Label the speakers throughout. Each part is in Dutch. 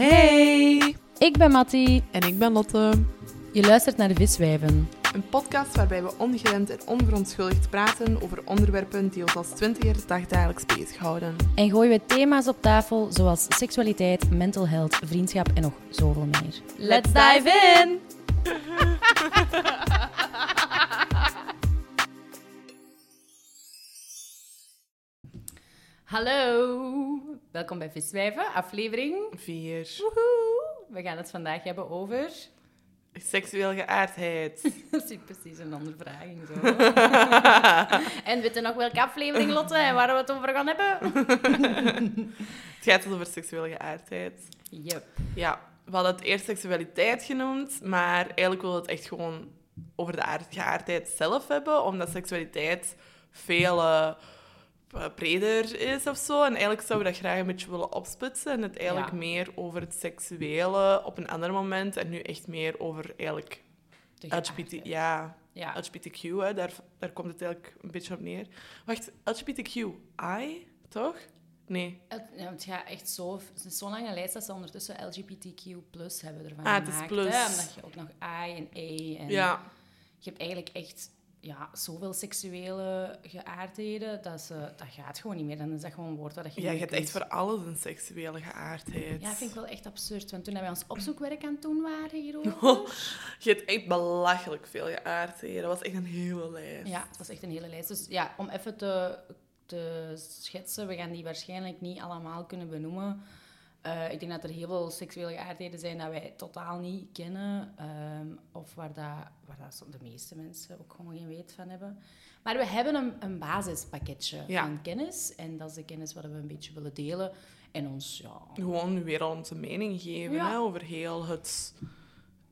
Speaker 1: Hey!
Speaker 2: Ik ben Mattie.
Speaker 1: En ik ben Lotte.
Speaker 2: Je luistert naar de Viswijven.
Speaker 1: Een podcast waarbij we ongeremd en onverontschuldigd praten over onderwerpen die ons als twintiger dagdagelijks bezighouden.
Speaker 2: En gooien we thema's op tafel zoals seksualiteit, mental health, vriendschap en nog zoveel meer.
Speaker 1: Let's dive
Speaker 2: in! Hallo, welkom bij Viswijven, aflevering
Speaker 1: Vier.
Speaker 2: Woehoe. We gaan het vandaag hebben over...
Speaker 1: Seksueel geaardheid.
Speaker 2: Dat is precies een ondervraging zo. en weet je nog welke aflevering, Lotte, en waar we het over gaan hebben?
Speaker 1: Het gaat over seksuele geaardheid.
Speaker 2: Yep.
Speaker 1: Ja, we hadden het eerst seksualiteit genoemd, maar eigenlijk we het echt gewoon over de aard- geaardheid zelf hebben, omdat seksualiteit veel eh, breder is of zo. En eigenlijk zouden we dat graag een beetje willen opsplitsen en het eigenlijk
Speaker 2: Ja.
Speaker 1: meer over het seksuele op een ander moment en nu echt meer over eigenlijk LGBT, ja,
Speaker 2: Ja.
Speaker 1: LGBTQ, hè, daar, daar komt het eigenlijk een beetje op neer. Wacht, LGBTQI, toch? Nee.
Speaker 2: Het, ja, het gaat echt zo... Het is zo'n lange lijst dat ze ondertussen LGBTQ plus hebben ervan
Speaker 1: Ah, het is
Speaker 2: gemaakt.
Speaker 1: plus.
Speaker 2: Hè? Omdat je ook nog I en E en...
Speaker 1: Ja.
Speaker 2: Je hebt eigenlijk echt ja, zoveel seksuele geaardheden, dat, ze, dat gaat gewoon niet meer. Dan is dat gewoon een woord dat je
Speaker 1: Ja, je hebt echt voor alles een seksuele geaardheid.
Speaker 2: Ja, dat vind ik wel echt absurd. Want toen wij ons opzoekwerk aan het doen waren hierover...
Speaker 1: Je hebt echt belachelijk veel geaardheden. Dat was echt een hele lijst.
Speaker 2: Ja, het was echt een hele lijst. Dus ja, om even te, te schetsen, we gaan die waarschijnlijk niet allemaal kunnen benoemen. Eh, ik denk dat er heel veel seksuele geaardheden zijn dat wij totaal niet kennen. ehm, of waar, dat, waar dat de meeste mensen ook gewoon geen weet van hebben. Maar we hebben een, een basispakketje
Speaker 1: Ja.
Speaker 2: van kennis. En dat is de kennis wat we een beetje willen delen. En ons, ja...
Speaker 1: Gewoon weer onze mening geven
Speaker 2: Ja.
Speaker 1: hè, over heel het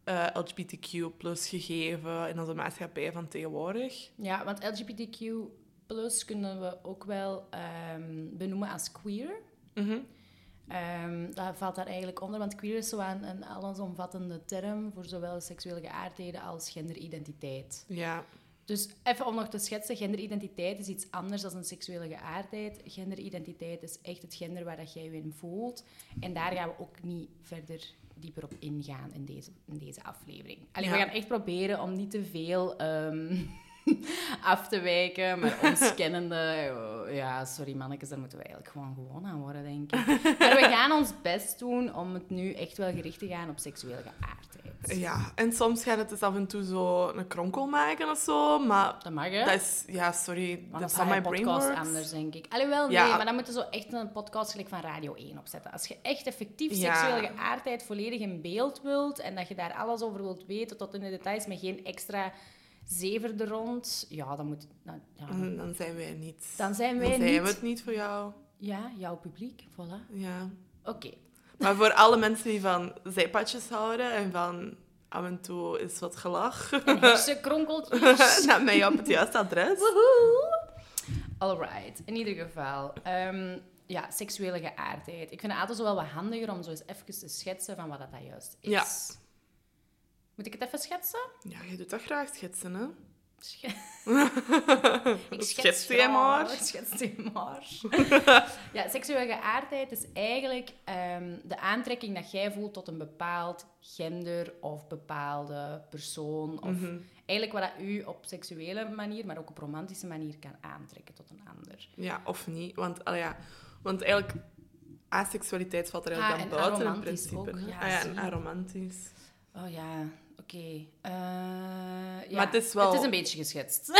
Speaker 1: eh, LGBTQ plus gegeven in onze maatschappij van tegenwoordig.
Speaker 2: Ja, want LGBTQ plus kunnen we ook wel ehm, benoemen als queer.
Speaker 1: Mhm.
Speaker 2: Ehm, dat valt daar eigenlijk onder, want queer is zo een, een allesomvattende term voor zowel seksuele geaardheden als genderidentiteit.
Speaker 1: Ja.
Speaker 2: Dus even om nog te schetsen, genderidentiteit is iets anders dan een seksuele geaardheid. Genderidentiteit is echt het gender waar dat jij je in voelt. En daar gaan we ook niet verder dieper op ingaan in deze, in deze aflevering. Allee,
Speaker 1: Ja.
Speaker 2: We gaan echt proberen om niet te veel ehm, af te wijken, maar ons kennende... oh, ja, sorry mannetjes, daar moeten we eigenlijk gewoon gewoon aan worden, denk ik. Maar we gaan ons best doen om het nu echt wel gericht te gaan op seksuele geaardheid.
Speaker 1: ja, en soms gaat het dus af en toe zo een kronkel maken of zo, maar
Speaker 2: Dat mag, hè?
Speaker 1: dat is... Ja, sorry, dat is mijn
Speaker 2: podcast anders, denk ik. Alhoewel, nee,
Speaker 1: Ja.
Speaker 2: maar dan moeten zo echt een podcast gelijk van Radio 1 opzetten. Als je echt effectief
Speaker 1: Ja.
Speaker 2: seksuele geaardheid volledig in beeld wilt en dat je daar alles over wilt weten tot in de details, met geen extra zever er rond, ja, dan moet... Dan, ja,
Speaker 1: Dan zijn wij niet.
Speaker 2: dan zijn wij
Speaker 1: Dan zijn
Speaker 2: niet...
Speaker 1: we het niet voor jou.
Speaker 2: Ja, jouw publiek, voilà.
Speaker 1: Ja.
Speaker 2: Oké.
Speaker 1: Maar voor alle mensen die van zijpadjes houden en van af en toe is wat gelach,
Speaker 2: En hersenkronkeltjes.
Speaker 1: naar mij op het juiste adres.
Speaker 2: Woehoe. Alright, in ieder geval. ehm, ja, seksuele geaardheid. Ik vind het altijd zo wel wat handiger om zo eens even te schetsen van wat dat juist is.
Speaker 1: Ja.
Speaker 2: Moet ik het even schetsen?
Speaker 1: Ja, je doet dat graag schetsen, hè?
Speaker 2: Sch- ik
Speaker 1: Schets jij maar.
Speaker 2: Schets jij maar. ja, seksuele geaardheid is eigenlijk ehm, de aantrekking dat jij voelt tot een bepaald gender of bepaalde persoon. Of
Speaker 1: Mhm.
Speaker 2: eigenlijk wat dat u op seksuele manier, maar ook op romantische manier kan aantrekken tot een ander.
Speaker 1: Ja, of niet. Want, allee, ja, want eigenlijk, aseksualiteit valt er
Speaker 2: Ah,
Speaker 1: eigenlijk
Speaker 2: en
Speaker 1: dan buiten in principe.
Speaker 2: ook. Ja,
Speaker 1: ah, ja, en aromantisch.
Speaker 2: Oh ja, oké. Eh, ja,
Speaker 1: Maar het is wel-
Speaker 2: Het is een beetje geschetst.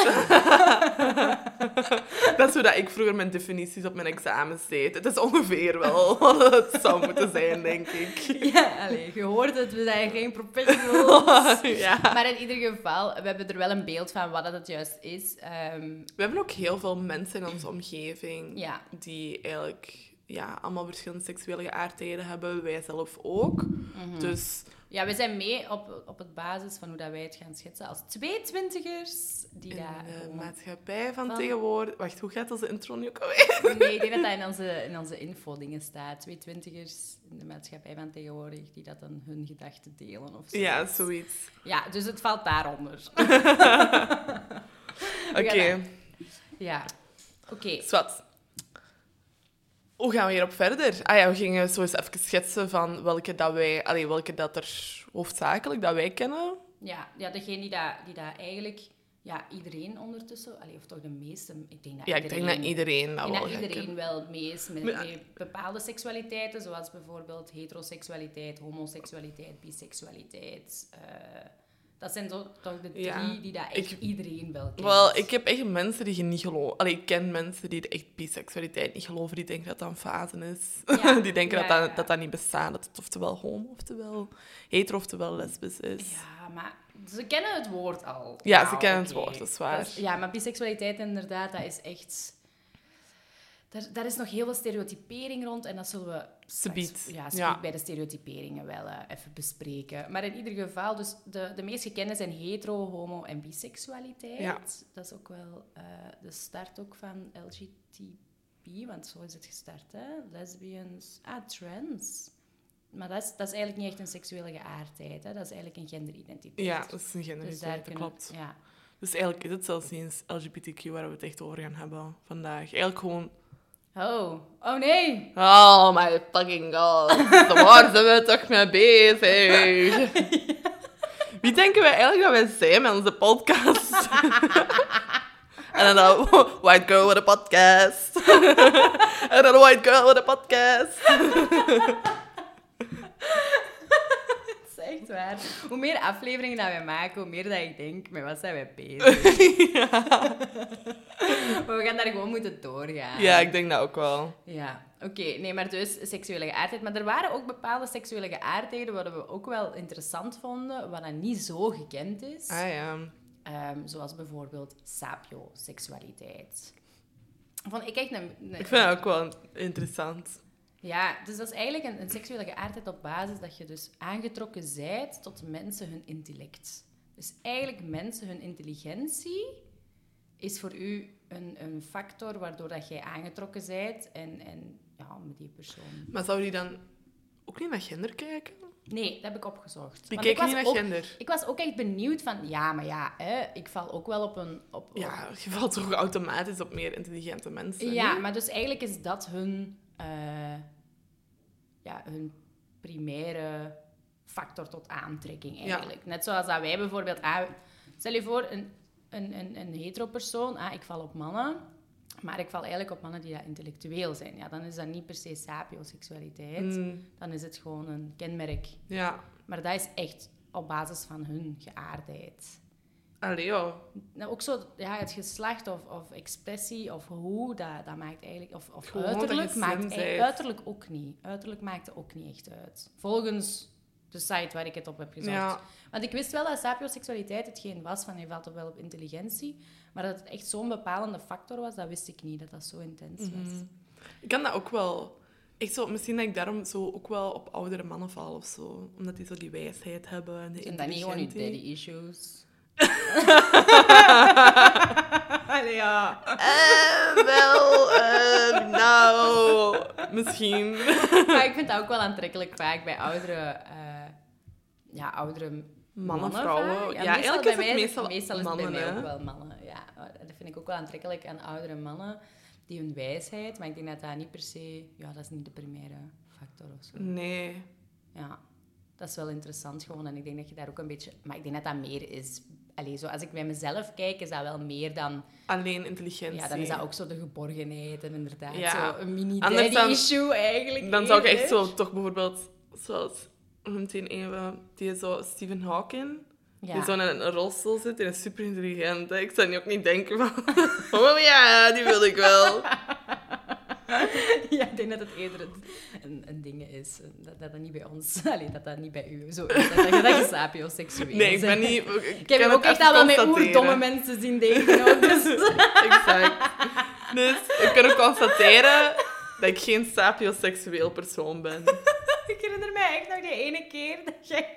Speaker 1: Dat is hoe dat ik vroeger mijn definities op mijn examens deed. Het is ongeveer wel wat het zou moeten zijn, denk ik.
Speaker 2: ja, je hoort het, we zijn geen professionals.
Speaker 1: ja.
Speaker 2: Maar in ieder geval, we hebben er wel een beeld van wat dat het juist is. Ehm,
Speaker 1: We hebben ook heel veel mensen in onze omgeving
Speaker 2: ja,
Speaker 1: die eigenlijk ja, allemaal verschillende seksuele geaardheden hebben. Wij zelf ook.
Speaker 2: Mhm.
Speaker 1: Dus
Speaker 2: ja, we zijn mee op, op het basis van hoe dat wij het gaan schetsen als twee twintigers die
Speaker 1: in
Speaker 2: daar
Speaker 1: de
Speaker 2: gewoon-
Speaker 1: maatschappij van
Speaker 2: Van-
Speaker 1: tegenwoordig... Wacht, hoe gaat onze intro nu ook alweer?
Speaker 2: Nee, ik denk dat dat in onze, in onze info-dingen staat. Twee twintigers in de maatschappij van tegenwoordig die dat dan hun gedachten delen of zo.
Speaker 1: Ja, zoiets.
Speaker 2: Ja, dus het valt daaronder.
Speaker 1: Oké,
Speaker 2: Ja. Oké.
Speaker 1: zwart. Hoe gaan we hierop verder? Ah ja, we gingen zo eens even schetsen van welke dat wij... Allee, welke dat er hoofdzakelijk dat wij kennen.
Speaker 2: Ja, ja degene die dat, die dat eigenlijk... Ja, iedereen ondertussen... Allee, of toch de meeste... Ik denk dat
Speaker 1: Ja, ik
Speaker 2: iedereen,
Speaker 1: denk dat iedereen dat
Speaker 2: ik denk
Speaker 1: wel
Speaker 2: dat iedereen wel mee is met,
Speaker 1: Maar-
Speaker 2: met bepaalde seksualiteiten, zoals bijvoorbeeld heteroseksualiteit, homoseksualiteit, biseksualiteit. eh, dat zijn zo, toch de drie
Speaker 1: Ja.
Speaker 2: die dat echt
Speaker 1: Ik-
Speaker 2: iedereen wel kent.
Speaker 1: Wel, ik heb echt mensen die je niet geloven. Allee, ik ken mensen die echt biseksualiteit niet geloven. Die denken dat dat een fase is.
Speaker 2: Ja,
Speaker 1: die denken
Speaker 2: ja,
Speaker 1: dat, dat,
Speaker 2: ja.
Speaker 1: dat dat niet bestaat. Dat het oftewel homo, oftewel hetero, oftewel lesbisch is.
Speaker 2: Ja, maar ze kennen het woord al.
Speaker 1: Ja,
Speaker 2: Nou,
Speaker 1: ze kennen het woord, dat is waar.
Speaker 2: is- ja, maar biseksualiteit inderdaad, dat is echt... Daar, daar is nog heel veel stereotypering rond en dat zullen we straks- ja, bij de stereotyperingen wel eh, even bespreken. Maar in ieder geval, dus de, de meest gekende zijn hetero, homo en biseksualiteit.
Speaker 1: Ja.
Speaker 2: Dat is ook wel eh, de start ook van LGTB, want zo is het gestart, hè? Lesbians, ah, trans. Maar dat is, dat is eigenlijk niet echt een seksuele geaardheid, hè? dat is eigenlijk een genderidentiteit.
Speaker 1: Ja, dat is een
Speaker 2: dus daar
Speaker 1: generaliteit, dat klopt.
Speaker 2: Ja.
Speaker 1: Dus eigenlijk is het zelfs niet eens LGBTQ waar we het echt over gaan hebben vandaag. Eigenlijk gewoon...
Speaker 2: Oh, oh nee!
Speaker 1: Oh my fucking god. Waar zijn we toch mee bezig? Wie denken wij eigenlijk dat wij zijn met onze podcast? En dan een white girl with a podcast. En dan een white girl with a podcast.
Speaker 2: Echt waar. Hoe meer afleveringen dat wij maken, hoe meer dat ik denk, met wat zijn wij bezig? maar we gaan daar gewoon moeten doorgaan.
Speaker 1: Ja, ik denk dat ook wel.
Speaker 2: Ja, oké. Nee, maar dus seksuele geaardheid. Maar er waren ook bepaalde seksuele geaardheden wat we ook wel interessant vonden, wat dan niet zo gekend is.
Speaker 1: Ah ja.
Speaker 2: Ehm, zoals bijvoorbeeld sapioseksualiteit. Vond ik echt een... een-
Speaker 1: Ik vind dat ook wel interessant.
Speaker 2: Ja, dus dat is eigenlijk een, een seksuele geaardheid op basis dat je dus aangetrokken zijt tot mensen hun intellect. Dus eigenlijk mensen hun intelligentie is voor u een, een factor waardoor dat jij aangetrokken zijt en, en ja, met die persoon.
Speaker 1: Maar zou die dan ook niet naar gender kijken?
Speaker 2: Nee, dat heb ik opgezocht.
Speaker 1: Die kijken niet naar
Speaker 2: ook-
Speaker 1: gender.
Speaker 2: Ik was ook echt benieuwd van, ja, maar ja, hè, ik val ook wel op een... Op, op-
Speaker 1: Ja, je valt toch automatisch op meer intelligente mensen.
Speaker 2: Ja, maar dus eigenlijk is dat hun, eh, ja, hun primaire factor tot aantrekking eigenlijk. Net zoals dat wij bijvoorbeeld... Ah, stel je voor, een, een, een, een hetero persoon, ah, ik val op mannen, maar ik val eigenlijk op mannen die dat intellectueel zijn. Ja, dan is dat niet per se sapioseksualiteit.
Speaker 1: Mm,
Speaker 2: Dan is het gewoon een kenmerk.
Speaker 1: ja.
Speaker 2: Maar dat is echt op basis van hun geaardheid.
Speaker 1: Allee, joh.
Speaker 2: Nou, ook zo, ja, het geslacht of, of expressie of hoe, dat, dat maakt eigenlijk... Of, of
Speaker 1: Gewoon
Speaker 2: uiterlijk maakt ei-
Speaker 1: zijt.
Speaker 2: uiterlijk ook niet. Uiterlijk maakt er ook niet echt uit. Volgens de site waar ik het op heb gezocht.
Speaker 1: Ja.
Speaker 2: Want ik wist wel dat sapioseksualiteit hetgeen was van je valt er wel op intelligentie, maar dat het echt zo'n bepalende factor was, dat wist ik niet, dat dat zo intens was.
Speaker 1: Mhm. Ik kan dat ook wel. Echt zo, misschien dat ik daarom zo ook wel op oudere mannen val of zo. Omdat die zo die wijsheid hebben en de
Speaker 2: Zijn dat niet gewoon je
Speaker 1: intelligentie.
Speaker 2: daddy issues? Allee, ja.
Speaker 1: Eh, wel, eh, nou, misschien.
Speaker 2: Maar ik vind dat ook wel aantrekkelijk vaak bij oudere, eh, ja, oudere
Speaker 1: Mannen,
Speaker 2: vaak.
Speaker 1: vrouwen. Ja,
Speaker 2: meestal
Speaker 1: eigenlijk
Speaker 2: bij
Speaker 1: is het
Speaker 2: mij-
Speaker 1: meestal
Speaker 2: meestal is
Speaker 1: mannen,
Speaker 2: het bij mij ook wel mannen. Ja, dat vind ik ook wel aantrekkelijk aan oudere mannen. Die hun wijsheid, maar ik denk dat dat niet per se... Ja, dat is niet de primaire factor of zo.
Speaker 1: Nee.
Speaker 2: Ja, dat is wel interessant gewoon. En ik denk dat je daar ook een beetje... Maar ik denk dat dat meer is... Allee, zo als ik bij mezelf kijk, is dat wel meer dan...
Speaker 1: Alleen intelligentie.
Speaker 2: Ja, dan is dat ook zo de geborgenheid en inderdaad
Speaker 1: Ja.
Speaker 2: zo een mini
Speaker 1: Anders
Speaker 2: daddy
Speaker 1: dan-
Speaker 2: issue eigenlijk.
Speaker 1: Dan zou ik echt zo toch bijvoorbeeld, zoals die even, die zo Stephen Hawking.
Speaker 2: Ja.
Speaker 1: Die zo in een rolstoel zit en is super intelligent. hè. Ik zou nu ook niet denken van, oh ja, die wil ik wel.
Speaker 2: Ja, ik denk dat het eerder een, een, ding is. Dat, dat dat niet bij ons... Allee, dat dat niet bij u zo is. Dat je, dat sapioseksueel
Speaker 1: Nee, ik ben niet... Ik,
Speaker 2: Ik heb ook echt al wel met oerdomme mensen zien denken. Dus.
Speaker 1: Exact. Dus ik kan ook constateren dat ik geen sapioseksueel persoon ben.
Speaker 2: ik herinner mij echt nog die ene keer dat jij...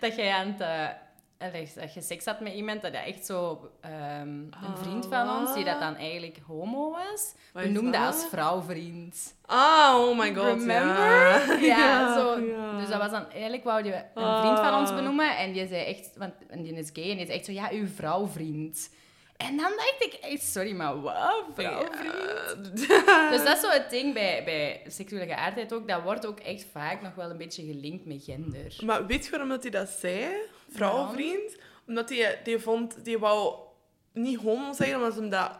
Speaker 2: dat jij aan het... allee, dat je seks had met iemand, dat echt zo... ehm, een vriend van ons, die dat dan eigenlijk homo was,
Speaker 1: Wat
Speaker 2: benoemde
Speaker 1: dat?
Speaker 2: als vrouwvriend.
Speaker 1: Ah, oh my god,
Speaker 2: Remember?
Speaker 1: ja.
Speaker 2: Ja, zo.
Speaker 1: ja.
Speaker 2: Dus dat was dan... Eigenlijk wou je een vriend van ons
Speaker 1: Ah.
Speaker 2: benoemen en die zei echt... Want en die is gay en die is echt zo... Ja, uw vrouwvriend. En dan dacht ik echt, sorry, maar wat? Vrouwvriend?
Speaker 1: Ja.
Speaker 2: Dus dat is zo het ding bij, bij seksuele geaardheid ook. Dat wordt ook echt vaak nog wel een beetje gelinkt met gender.
Speaker 1: Maar weet je waarom dat hij dat zei? Vrouwenvriend? Omdat hij, die vond, die wou niet homo zeggen, omdat ze hem dat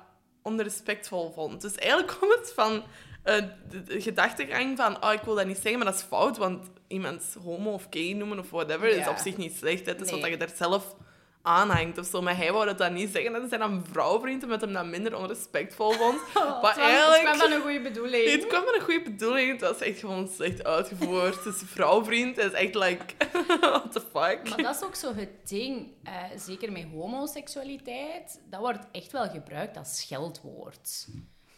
Speaker 1: onrespectvol vond. Dus eigenlijk komt het van eh, de, de gedachtegang van, oh, ik wil dat niet zeggen, maar dat is fout, want iemand homo of gay noemen of whatever is op zich niet slecht. Het is
Speaker 2: Nee.
Speaker 1: wat je daar zelf aanhangt of zo. Maar hij wou dat dan niet zeggen. Dat zijn dan vrouwvriend, omdat hem dat minder onrespectvol vond.
Speaker 2: Oh,
Speaker 1: maar
Speaker 2: het, was- het
Speaker 1: eigenlijk...
Speaker 2: kwam van een goede bedoeling.
Speaker 1: Het kwam met een goede bedoeling. Het was echt gewoon slecht uitgevoerd. Dus vrouwvriend is echt like... What the fuck?
Speaker 2: Maar dat is ook zo het ding, eh, zeker met homoseksualiteit, dat wordt echt wel gebruikt als scheldwoord.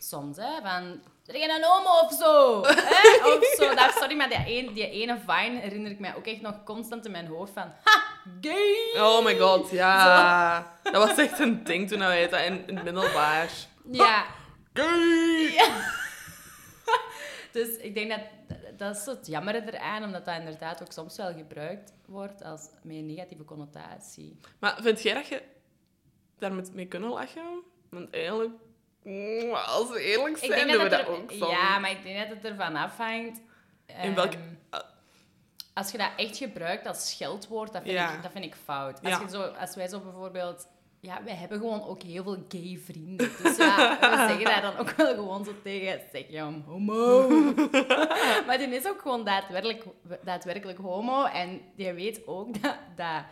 Speaker 2: Soms, hè, van, ben je een homo of zo? hè? Of zo. Dat, sorry, maar die, een, die ene Vine herinner ik mij ook echt nog constant in mijn hoofd van, ha, gay!
Speaker 1: Oh my god, ja. Dat was echt een ding toen wij dat in, in het middelbaar.
Speaker 2: Ja,
Speaker 1: Gay!
Speaker 2: dus ik denk dat, dat is het jammer eraan, omdat dat inderdaad ook soms wel gebruikt wordt als met een negatieve connotatie.
Speaker 1: Maar vind jij dat je daar moet mee kunnen lachen? Want eigenlijk, als we eerlijk zijn, doen we
Speaker 2: dat er-
Speaker 1: ook soms.
Speaker 2: Ja, maar ik denk dat het ervan afhangt.
Speaker 1: In welke-
Speaker 2: ehm, als je dat echt gebruikt als scheldwoord, dat vind,
Speaker 1: Ja.
Speaker 2: ik, dat vind ik fout. Als,
Speaker 1: Ja.
Speaker 2: je zo, als wij zo bijvoorbeeld... Ja, wij hebben gewoon ook heel veel gay vrienden. Dus ja, we zeggen daar dan ook wel gewoon zo tegen. Zeg je hem homo. maar die is ook gewoon daadwerkelijk, daadwerkelijk homo. En die weet ook dat, dat,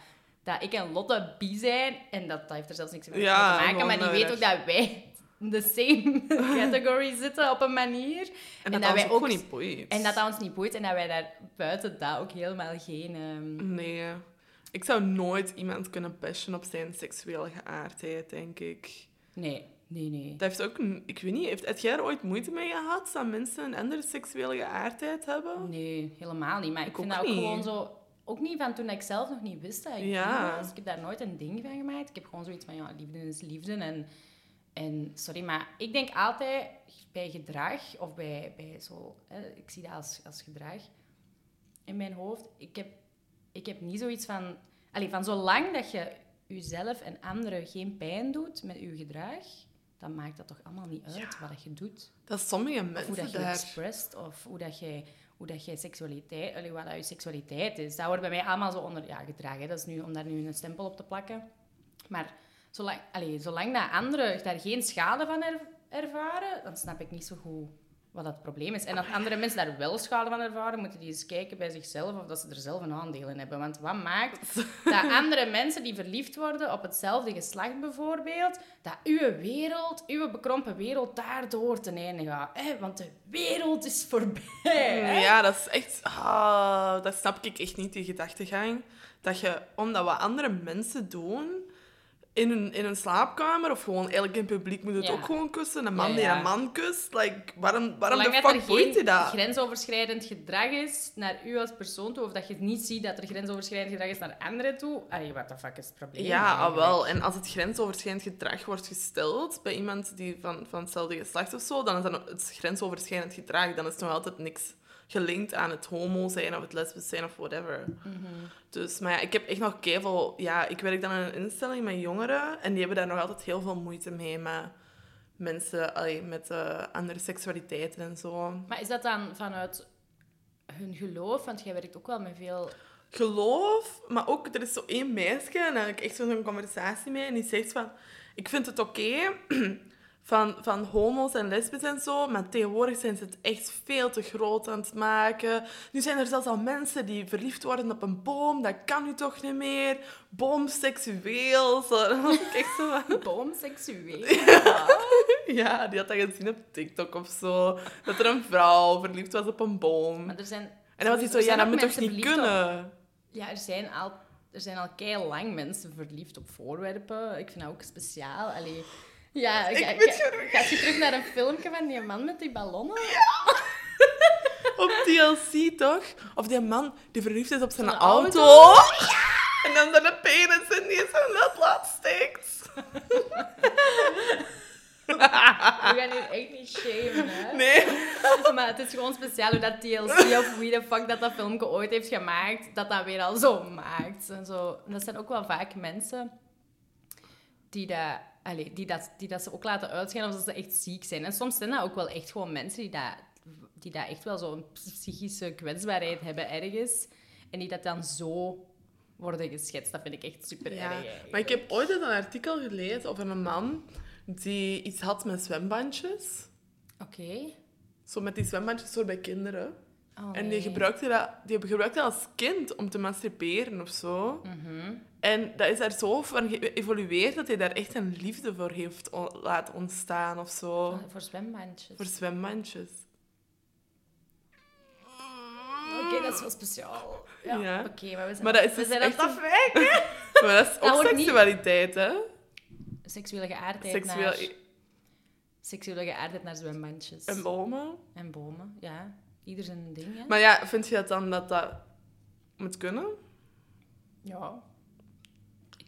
Speaker 2: dat ik en Lotte bi zijn. En dat, dat heeft er zelfs niks mee
Speaker 1: Ja,
Speaker 2: te maken. Maar die
Speaker 1: eh,
Speaker 2: weet ook dat wij in de same category zitten op een manier.
Speaker 1: En
Speaker 2: en
Speaker 1: dat,
Speaker 2: dat
Speaker 1: wij ook niet boeit.
Speaker 2: En dat dat ons niet boeit en dat wij daar buiten dat ook helemaal geen... ehm,
Speaker 1: Nee. Ik zou nooit iemand kunnen bashen op zijn seksuele geaardheid, denk ik.
Speaker 2: Nee, nee, nee.
Speaker 1: Dat heeft ook... Ik weet niet, heeft, heb jij er ooit moeite mee gehad dat mensen een andere seksuele geaardheid hebben?
Speaker 2: Nee, helemaal niet. Maar ik,
Speaker 1: Ik
Speaker 2: vind dat ook
Speaker 1: niet.
Speaker 2: gewoon zo... Ook niet van toen ik zelf nog niet wist dat ik
Speaker 1: Ja.
Speaker 2: was. Ik heb daar nooit een ding van gemaakt. Ik heb gewoon zoiets van, ja, liefde is liefde. En, en sorry, maar ik denk altijd bij gedrag, of bij, bij zo... Hè, ik zie dat als, als gedrag in mijn hoofd. Ik heb, ik heb niet zoiets van... Allee, van zolang dat je jezelf en anderen geen pijn doet met je gedrag, dan maakt dat toch allemaal niet uit wat dat je doet.
Speaker 1: Dat sommige
Speaker 2: Of hoe
Speaker 1: mensen
Speaker 2: dat je
Speaker 1: daar...
Speaker 2: expressed, of hoe dat je, hoe dat je seksualiteit, allee, wat dat je seksualiteit is. Dat wordt bij mij allemaal zo onder ja, gedragen. Dat is nu om daar nu een stempel op te plakken. Maar zolang, allee, zolang dat anderen daar geen schade van er- ervaren, dan snap ik niet zo goed wat dat probleem is. En als andere mensen daar wel schade van ervaren, moeten die eens kijken bij zichzelf of dat ze er zelf een aandeel in hebben. Want wat maakt dat andere mensen die verliefd worden op hetzelfde geslacht bijvoorbeeld, dat uw wereld, uw bekrompen wereld, daardoor ten einde gaat. Hè? Want de wereld is voorbij. hè?
Speaker 1: Ja, dat is echt... Ah, dat snap ik echt niet, die gedachtegang. Dat je, omdat wat andere mensen doen... In een, in een slaapkamer of gewoon eigenlijk in publiek moet het
Speaker 2: Ja.
Speaker 1: ook gewoon kussen. Een man
Speaker 2: Ja,
Speaker 1: die een man kust. Like, waarom waarom
Speaker 2: Zolang
Speaker 1: de fuck boeit je dat?
Speaker 2: grensoverschrijdend gedrag is naar u als persoon toe, of dat je niet ziet dat er grensoverschrijdend gedrag is naar anderen toe, allee, wat de fuck is het probleem?
Speaker 1: Ja, ah, wel. En als het grensoverschrijdend gedrag wordt gesteld bij iemand die van, van hetzelfde geslacht of zo, dan is dat het grensoverschrijdend gedrag. Dan is het nog altijd niks gelinkt aan het homo zijn of het lesbisch zijn of whatever.
Speaker 2: Mhm.
Speaker 1: Dus, maar ja, ik heb echt nog kevel... Ja, ik werk dan in een instelling met jongeren en die hebben daar nog altijd heel veel moeite mee met mensen allee, met eh, andere seksualiteiten en zo.
Speaker 2: Maar is dat dan vanuit hun geloof? Want jij werkt ook wel met veel...
Speaker 1: geloof, maar ook er is zo één meisje en daar heb ik echt zo'n conversatie mee en die zegt van, ik vind het oké van, van homo's en lesbisch en zo, maar tegenwoordig zijn ze het echt veel te groot aan het maken. Nu zijn er zelfs al mensen die verliefd worden op een boom, dat kan nu toch niet meer. Boomseksueel, zo. Dan was ik echt zo van,
Speaker 2: Boomseksueel.
Speaker 1: ja, die had dat gezien op TikTok of zo, dat er een vrouw verliefd was op een boom.
Speaker 2: Maar er zijn...
Speaker 1: En dan was hij zo, ja, dat moet toch niet
Speaker 2: op-
Speaker 1: kunnen?
Speaker 2: Ja, er zijn al, er zijn al lang mensen verliefd op voorwerpen. Ik vind dat ook speciaal. Allee, ja,
Speaker 1: Ik
Speaker 2: ga, ga-
Speaker 1: je-
Speaker 2: gaat je terug naar een filmpje van die man met die ballonnen?
Speaker 1: Op TLC, toch? Of die man die verliefd is op zijn auto.
Speaker 2: auto.
Speaker 1: En dan zijn penis in die zijn latlaat steekt.
Speaker 2: We gaan hier echt niet shamen, hè?
Speaker 1: Nee.
Speaker 2: Maar het is gewoon speciaal hoe dat TLC of wie de fuck dat dat filmpje ooit heeft gemaakt, dat dat weer al zo maakt. En zo. En dat zijn ook wel vaak mensen die dat allee, die, dat, die dat ze ook laten uitschijnen alsof ze echt ziek zijn. En soms zijn dat ook wel echt gewoon mensen die dat, die dat echt wel zo'n psychische kwetsbaarheid hebben ergens. En die dat dan zo worden geschetst. Dat vind ik echt super
Speaker 1: Ja,
Speaker 2: erg.
Speaker 1: maar ik heb ooit een artikel gelezen over een man die iets had met zwembandjes.
Speaker 2: Oké.
Speaker 1: Zo met die zwembandjes voor bij kinderen.
Speaker 2: Oh,
Speaker 1: En die gebruikte, dat, die gebruikte dat als kind om te masturberen of zo.
Speaker 2: Mhm.
Speaker 1: En dat is daar zo van geëvolueerd dat hij daar echt een liefde voor heeft laten ontstaan of zo.
Speaker 2: Voor, voor zwembandjes.
Speaker 1: Voor zwembandjes.
Speaker 2: Oké, dat is wel speciaal. Ja,
Speaker 1: Ja.
Speaker 2: oké, maar we zijn,
Speaker 1: Maar dat is
Speaker 2: we
Speaker 1: dus
Speaker 2: zijn
Speaker 1: echt
Speaker 2: aan het afwijken.
Speaker 1: Maar dat is ook
Speaker 2: niet-
Speaker 1: seksualiteit, hè?
Speaker 2: Seksuele geaardheid
Speaker 1: Seksueel...
Speaker 2: naar... Seksuele geaardheid naar zwembandjes.
Speaker 1: En bomen.
Speaker 2: En bomen, ja. Ieder zijn ding, hè.
Speaker 1: Maar ja, vind je dat dan dat dat moet kunnen?
Speaker 2: Ja.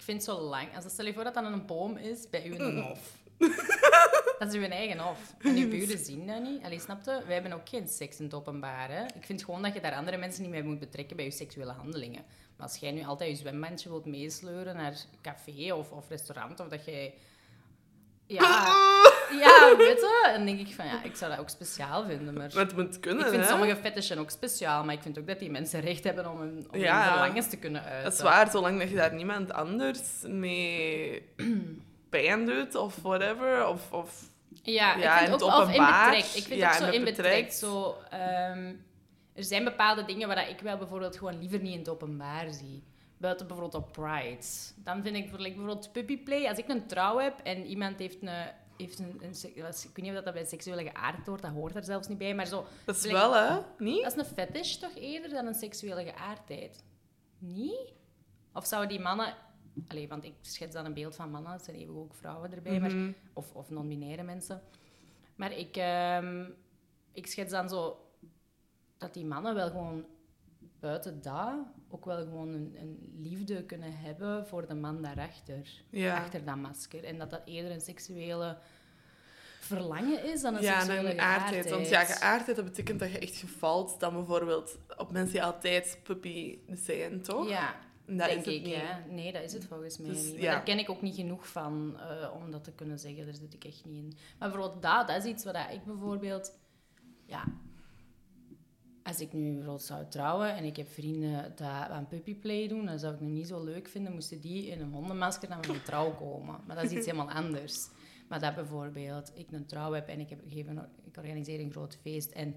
Speaker 2: Ik vind zo lang... Als stel je voor dat dat een boom is bij u in een hof. dat is uw eigen hof. En uw buren zien dat niet. Allee, snapte? Wij hebben ook geen seks in het openbaar, hè. Ik vind gewoon dat je daar andere mensen niet mee moet betrekken bij je seksuele handelingen. Maar als jij nu altijd je zwembandje wilt meesleuren naar café of, of restaurant, of dat jij... Ja, ja, weet je? Dan denk ik van, ja, ik zou dat ook speciaal vinden, maar...
Speaker 1: Het moet kunnen,
Speaker 2: Ik vind
Speaker 1: hè?
Speaker 2: sommige fetishen ook speciaal, maar ik vind ook dat die mensen recht hebben om hun, om
Speaker 1: Ja.
Speaker 2: hun verlangens te kunnen uiten.
Speaker 1: Dat is waar, zolang dat je daar niemand anders mee pijn doet of whatever. Of, of...
Speaker 2: Ja,
Speaker 1: Ja,
Speaker 2: ik
Speaker 1: in
Speaker 2: vind
Speaker 1: het
Speaker 2: ook of in betrekt. Ik vind
Speaker 1: Ja,
Speaker 2: ook zo
Speaker 1: in
Speaker 2: betrekt. Zo, ehm, er zijn bepaalde dingen waar ik wel bijvoorbeeld gewoon liever niet in het openbaar zie. Buiten bijvoorbeeld op Pride. Dan vind ik like bijvoorbeeld puppyplay. Als ik een trouw heb en iemand heeft een... Heeft een, een, ik weet niet of dat bij seksuele geaardheid hoort, dat hoort er zelfs niet bij. Maar zo,
Speaker 1: Dat is
Speaker 2: Like-
Speaker 1: wel, hè? Niet?
Speaker 2: dat is een fetish toch eerder dan een seksuele geaardheid? Niet? Of zouden die mannen... Allee, want ik schets dan een beeld van mannen, er zijn even ook vrouwen erbij, maar,
Speaker 1: Mhm.
Speaker 2: of, of non-binaire mensen. Maar ik, ehm, ik schets dan zo dat die mannen wel gewoon buiten dat ook wel gewoon een, een liefde kunnen hebben voor de man daarachter.
Speaker 1: Ja.
Speaker 2: Achter dat masker. En dat dat eerder een seksuele verlangen is dan een
Speaker 1: Ja,
Speaker 2: seksuele
Speaker 1: en geaardheid. Want ja,
Speaker 2: geaardheid.
Speaker 1: dat betekent dat je echt gevalt dan bijvoorbeeld op mensen die altijd puppy zijn, toch?
Speaker 2: Ja,
Speaker 1: En dat
Speaker 2: denk
Speaker 1: is
Speaker 2: ik.
Speaker 1: niet.
Speaker 2: Ja. Nee, dat is het volgens mij
Speaker 1: Dus,
Speaker 2: niet. Maar
Speaker 1: ja.
Speaker 2: Daar ken ik ook niet genoeg van eh, om dat te kunnen zeggen. Daar zit ik echt niet in. Maar bijvoorbeeld dat, dat is iets wat ik bijvoorbeeld... Ja, als ik nu bijvoorbeeld zou trouwen en ik heb vrienden dat aan puppyplay doen, dan zou ik het niet zo leuk vinden moesten die in een hondenmasker naar mijn trouw komen. Maar dat is iets helemaal anders. Maar dat bijvoorbeeld ik een trouw heb en ik, heb, ik organiseer een groot feest en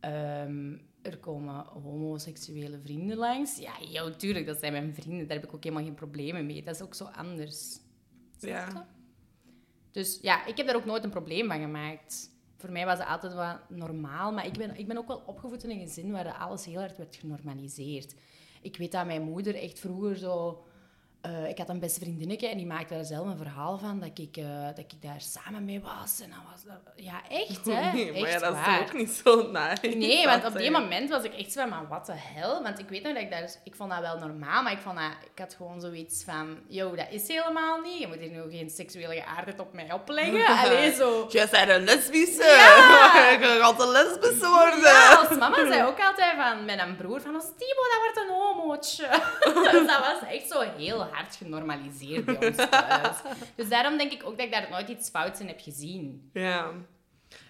Speaker 2: ehm, er komen homoseksuele vrienden langs. Ja, ja, tuurlijk, dat zijn mijn vrienden. Daar heb ik ook helemaal geen problemen mee. Dat is ook zo anders.
Speaker 1: Ja.
Speaker 2: Dus ja, ik heb daar ook nooit een probleem van gemaakt. Voor mij was het altijd wat normaal. Maar ik ben, ik ben ook wel opgevoed in een gezin waar alles heel hard werd genormaliseerd. Ik weet dat mijn moeder echt vroeger zo... eh, ik had een beste vriendinnetje en die maakte daar zelf een verhaal van dat ik, eh, dat ik daar samen mee was. En dat was dat- ja, echt, hè?
Speaker 1: Nee, maar ja,
Speaker 2: Echt
Speaker 1: dat is
Speaker 2: waar.
Speaker 1: toch ook niet zo nice.
Speaker 2: Nee, want op die moment was ik echt zo van, maar wat de hel? Want ik weet nog dat ik daar... Ik vond dat wel normaal, maar ik, vond dat, ik had gewoon zoiets van... Yo, dat is helemaal niet. Je moet hier nu geen seksuele geaardheid op mij opleggen. Allee, zo...
Speaker 1: Jij bent een lesbische.
Speaker 2: Ja.
Speaker 1: Je gaat een lesbische worden.
Speaker 2: Ja, als mama zei ook altijd van, met een broer van, als Timo, dat wordt een homootje. dus dat was echt zo heel hard genormaliseerd bij ons thuis. Dus daarom denk ik ook dat ik daar nooit iets fouts in heb gezien.
Speaker 1: Ja.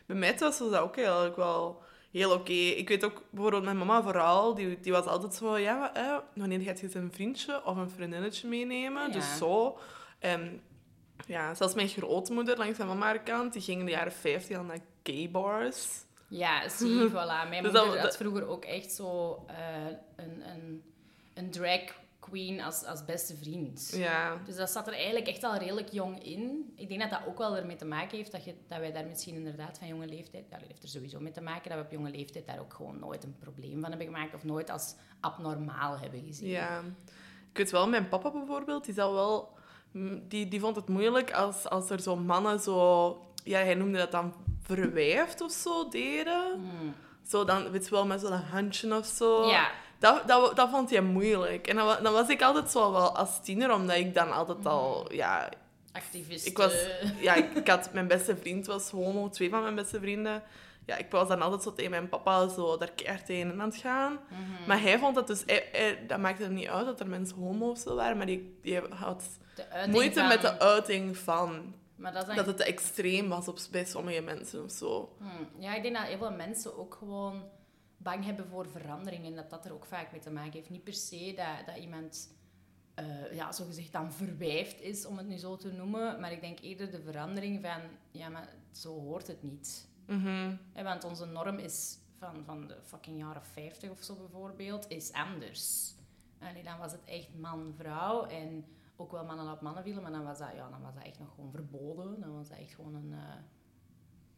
Speaker 1: Bij mij thuis was dat ook eigenlijk wel heel oké. Ik weet ook, bijvoorbeeld mijn mama vooral, die, die was altijd zo... Ja, maar, eh, wanneer gaat je een vriendje of een vriendinnetje meenemen?
Speaker 2: Ja.
Speaker 1: Dus zo. En ja, zelfs mijn grootmoeder langs mijn mama kant, die ging in de jaren 50 al naar gay bars.
Speaker 2: Ja, zie, voilà. Mijn
Speaker 1: Dus
Speaker 2: moeder
Speaker 1: dat-
Speaker 2: had vroeger ook echt zo eh, een, een, een drag queen als, als beste vriend.
Speaker 1: Ja.
Speaker 2: Dus dat zat er eigenlijk echt al redelijk jong in. Ik denk dat dat ook wel ermee te maken heeft dat, je, dat wij daar misschien inderdaad van jonge leeftijd... Dat heeft er sowieso mee te maken dat we op jonge leeftijd daar ook gewoon nooit een probleem van hebben gemaakt of nooit als abnormaal hebben gezien.
Speaker 1: Ja. Ik weet wel, mijn papa bijvoorbeeld, die wel... Die, die vond het moeilijk als, als er zo mannen zo... Ja, hij noemde dat dan verwijfd of zo deden. Zo dan, weet je wel, met zo'n handje of zo.
Speaker 2: Hmm. Ja.
Speaker 1: Dat, dat, dat vond hij moeilijk. En dan, wa- dan was ik altijd zo wel als tiener, omdat ik dan altijd al... Ja,
Speaker 2: Activist.
Speaker 1: ik was... Ja, ik, ik had... Mijn beste vriend was homo. Twee van mijn beste vrienden. ja, ik was dan altijd zo tegen mijn papa zo daar keihard tegen aan het gaan.
Speaker 2: Mhm.
Speaker 1: Maar hij vond dat dus... hij- hij- dat maakte er niet uit dat er mensen homo of zo waren, maar die, die had moeite
Speaker 2: van-
Speaker 1: met de uiting van...
Speaker 2: Maar dat
Speaker 1: Dat het te extreem was op, bij sommige mensen of zo.
Speaker 2: Hmm, Ja, ik denk dat heel veel mensen ook gewoon bang hebben voor verandering en dat dat er ook vaak mee te maken heeft. Niet per se dat, dat iemand eh ja, zogezegd dan verwijfd is, om het nu zo te noemen, maar ik denk eerder de verandering van, ja, maar zo hoort het niet.
Speaker 1: Mhm.
Speaker 2: Want onze norm is van, van de fucking jaren 50 of zo bijvoorbeeld, is anders. Allee, dan was het echt man-vrouw en ook wel mannen op mannen willen, maar dan was, dat, ja, dan was dat echt nog gewoon verboden. Dan was dat echt gewoon een, eh,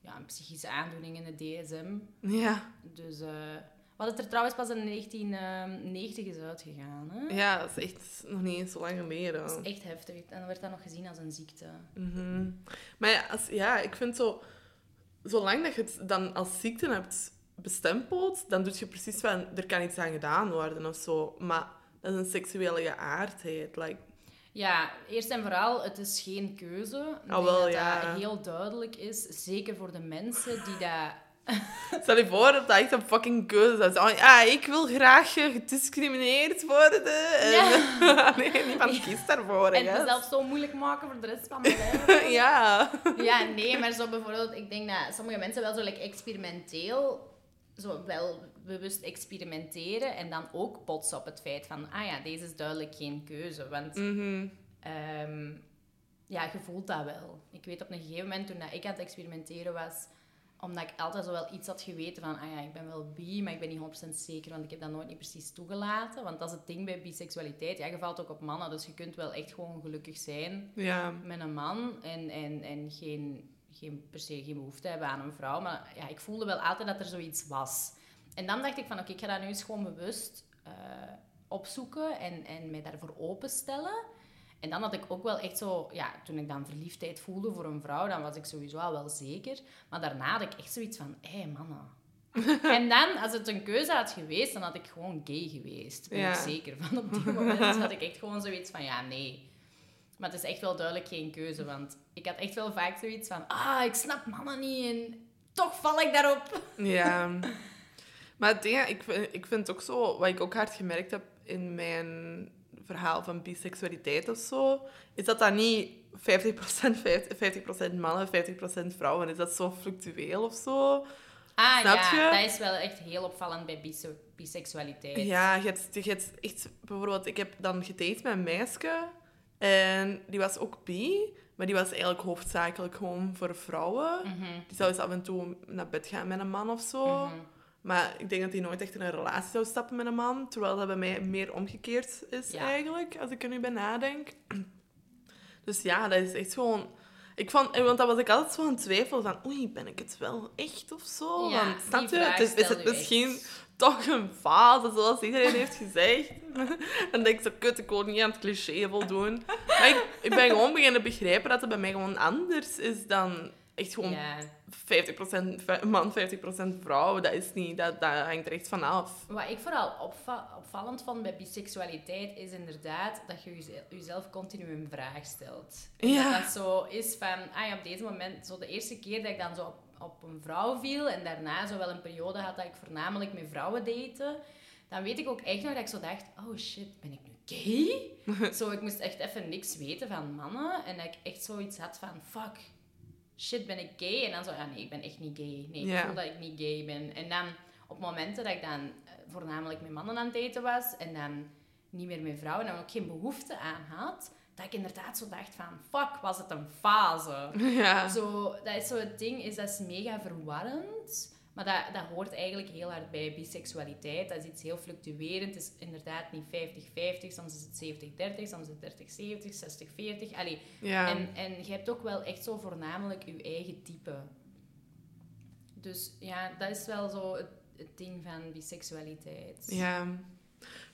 Speaker 2: ja, een psychische aandoening in de DSM.
Speaker 1: Ja.
Speaker 2: Dus, eh, wat het er trouwens pas in 1990 is uitgegaan. Hè?
Speaker 1: ja, dat is echt nog niet eens zo lang geleden.
Speaker 2: Dat is echt heftig. En dan werd dat nog gezien als een ziekte.
Speaker 1: Mhm. Maar ja, als, ja, ik vind zo... Zolang dat je het dan als ziekte hebt bestempeld, dan doe je precies van... Er kan iets aan gedaan worden of zo. Maar dat is een seksuele geaardheid. Like,
Speaker 2: Ja, eerst en vooral, het is geen keuze. Ik
Speaker 1: Ah, wel,
Speaker 2: dat
Speaker 1: ja.
Speaker 2: dat heel duidelijk is. Zeker voor de mensen die dat...
Speaker 1: stel je voor dat dat echt een fucking keuze is. Oh, ja, ik wil graag eh, gediscrimineerd worden. En,
Speaker 2: Ja.
Speaker 1: nee, niemand kiest daarvoor.
Speaker 2: En het zelf zo moeilijk maken voor de rest van mijn leven.
Speaker 1: ja.
Speaker 2: Ja, nee, maar zo bijvoorbeeld, ik denk dat sommige mensen wel zo like, experimenteel, zo wel bewust experimenteren en dan ook botsen op het feit van, ah ja, deze is duidelijk geen keuze. Want ehm, ja, je voelt dat wel. Ik weet op een gegeven moment, toen dat ik aan het experimenteren was, omdat ik altijd zo wel iets had geweten van, ah ja, ik ben wel bi, maar ik ben niet 100% zeker, want ik heb dat nooit niet precies toegelaten. Want dat is het ding bij biseksualiteit. Ja, je valt ook op mannen, dus je kunt wel echt gewoon gelukkig zijn
Speaker 1: Ja.
Speaker 2: met een man en, en, en geen, geen, per se geen behoefte hebben aan een vrouw. Maar ja, ik voelde wel altijd dat er zoiets was. En dan dacht ik van, oké, ik ga dat nu eens gewoon bewust eh, opzoeken en, en mij daarvoor openstellen. En dan had ik ook wel echt zo, ja, toen ik dan verliefdheid voelde voor een vrouw, dan was ik sowieso al wel zeker. Maar daarna had ik echt zoiets van, hé hey, mannen. en dan, als het een keuze had geweest, dan had ik gewoon gay geweest. Ben
Speaker 1: Ja.
Speaker 2: ik zeker van. Op die moment had ik echt gewoon zoiets van, ja, nee. Maar het is echt wel duidelijk geen keuze, want ik had echt wel vaak zoiets van, ah, ik snap mannen niet en toch val ik daarop.
Speaker 1: Ja. Maar het ding, ik vind, ik vind ook zo, wat ik ook hard gemerkt heb in mijn verhaal van biseksualiteit of zo, is dat dat niet 50%, 50% mannen, 50% vrouwen is. Dat zo fluctueel of zo.
Speaker 2: Ah
Speaker 1: Snap
Speaker 2: ja,
Speaker 1: je?
Speaker 2: dat is wel echt heel opvallend bij bise- biseksualiteit.
Speaker 1: Ja, je hebt, je hebt echt... Bijvoorbeeld, ik heb dan gedate met een meisje. En die was ook bi. Maar die was eigenlijk hoofdzakelijk gewoon voor vrouwen.
Speaker 2: Mhm,
Speaker 1: Die zou eens af en toe naar bed gaan met een man of zo.
Speaker 2: mhm.
Speaker 1: Maar ik denk dat hij nooit echt in een relatie zou stappen met een man. Terwijl dat bij mij meer omgekeerd is
Speaker 2: Ja.
Speaker 1: eigenlijk, als ik er nu bij nadenk. Dus ja, dat is echt gewoon... Ik vond, want dat was ik altijd zo aan het twijfelen van... Oei, ben ik het wel echt of zo?
Speaker 2: Ja,
Speaker 1: want, snap je? Het is, het misschien
Speaker 2: echt.
Speaker 1: toch een fase, zoals iedereen heeft gezegd? en denk ik zo, kut, ik wil niet aan het cliché voldoen. Maar ik, ik ben gewoon beginnen begrijpen dat het bij mij gewoon anders is dan echt gewoon
Speaker 2: Ja.
Speaker 1: 50% v- man, 50% vrouw, dat is niet, dat, dat hangt er echt van af.
Speaker 2: Wat ik vooral opva- opvallend vond bij biseksualiteit is inderdaad dat je jeze- jezelf continu een vraag stelt.
Speaker 1: Ja.
Speaker 2: Dat dat zo is van, ah ja, op deze moment, zo de eerste keer dat ik dan zo op, op een vrouw viel en daarna zo wel een periode had dat ik voornamelijk met vrouwen date, dan weet ik ook echt nog dat ik zo dacht, oh shit, ben ik nu gay? zo, ik moest echt even niks weten van mannen en dat ik echt zoiets had van, fuck, shit, ben ik gay? En dan zo, ja nee, ik ben echt niet gay. Nee, ik voel dat ik niet gay ben. En dan, op momenten dat ik dan eh, voornamelijk met mannen aan het daten was en dan niet meer met vrouwen en dan ook geen behoefte aan had, dat ik inderdaad zo dacht van, fuck, was het een fase?
Speaker 1: Ja.
Speaker 2: Zo, dat is zo het ding, is dat is mega verwarrend. Maar dat, dat hoort eigenlijk heel hard bij biseksualiteit. Dat is iets heel fluctuerend. Het is inderdaad niet 50-50. Soms is het 70-30, soms is het 30-70, 60-40. Allee,
Speaker 1: Ja.
Speaker 2: en, en je hebt ook wel echt zo voornamelijk je eigen type. Dus ja, dat is wel zo het, het ding van biseksualiteit.
Speaker 1: ja.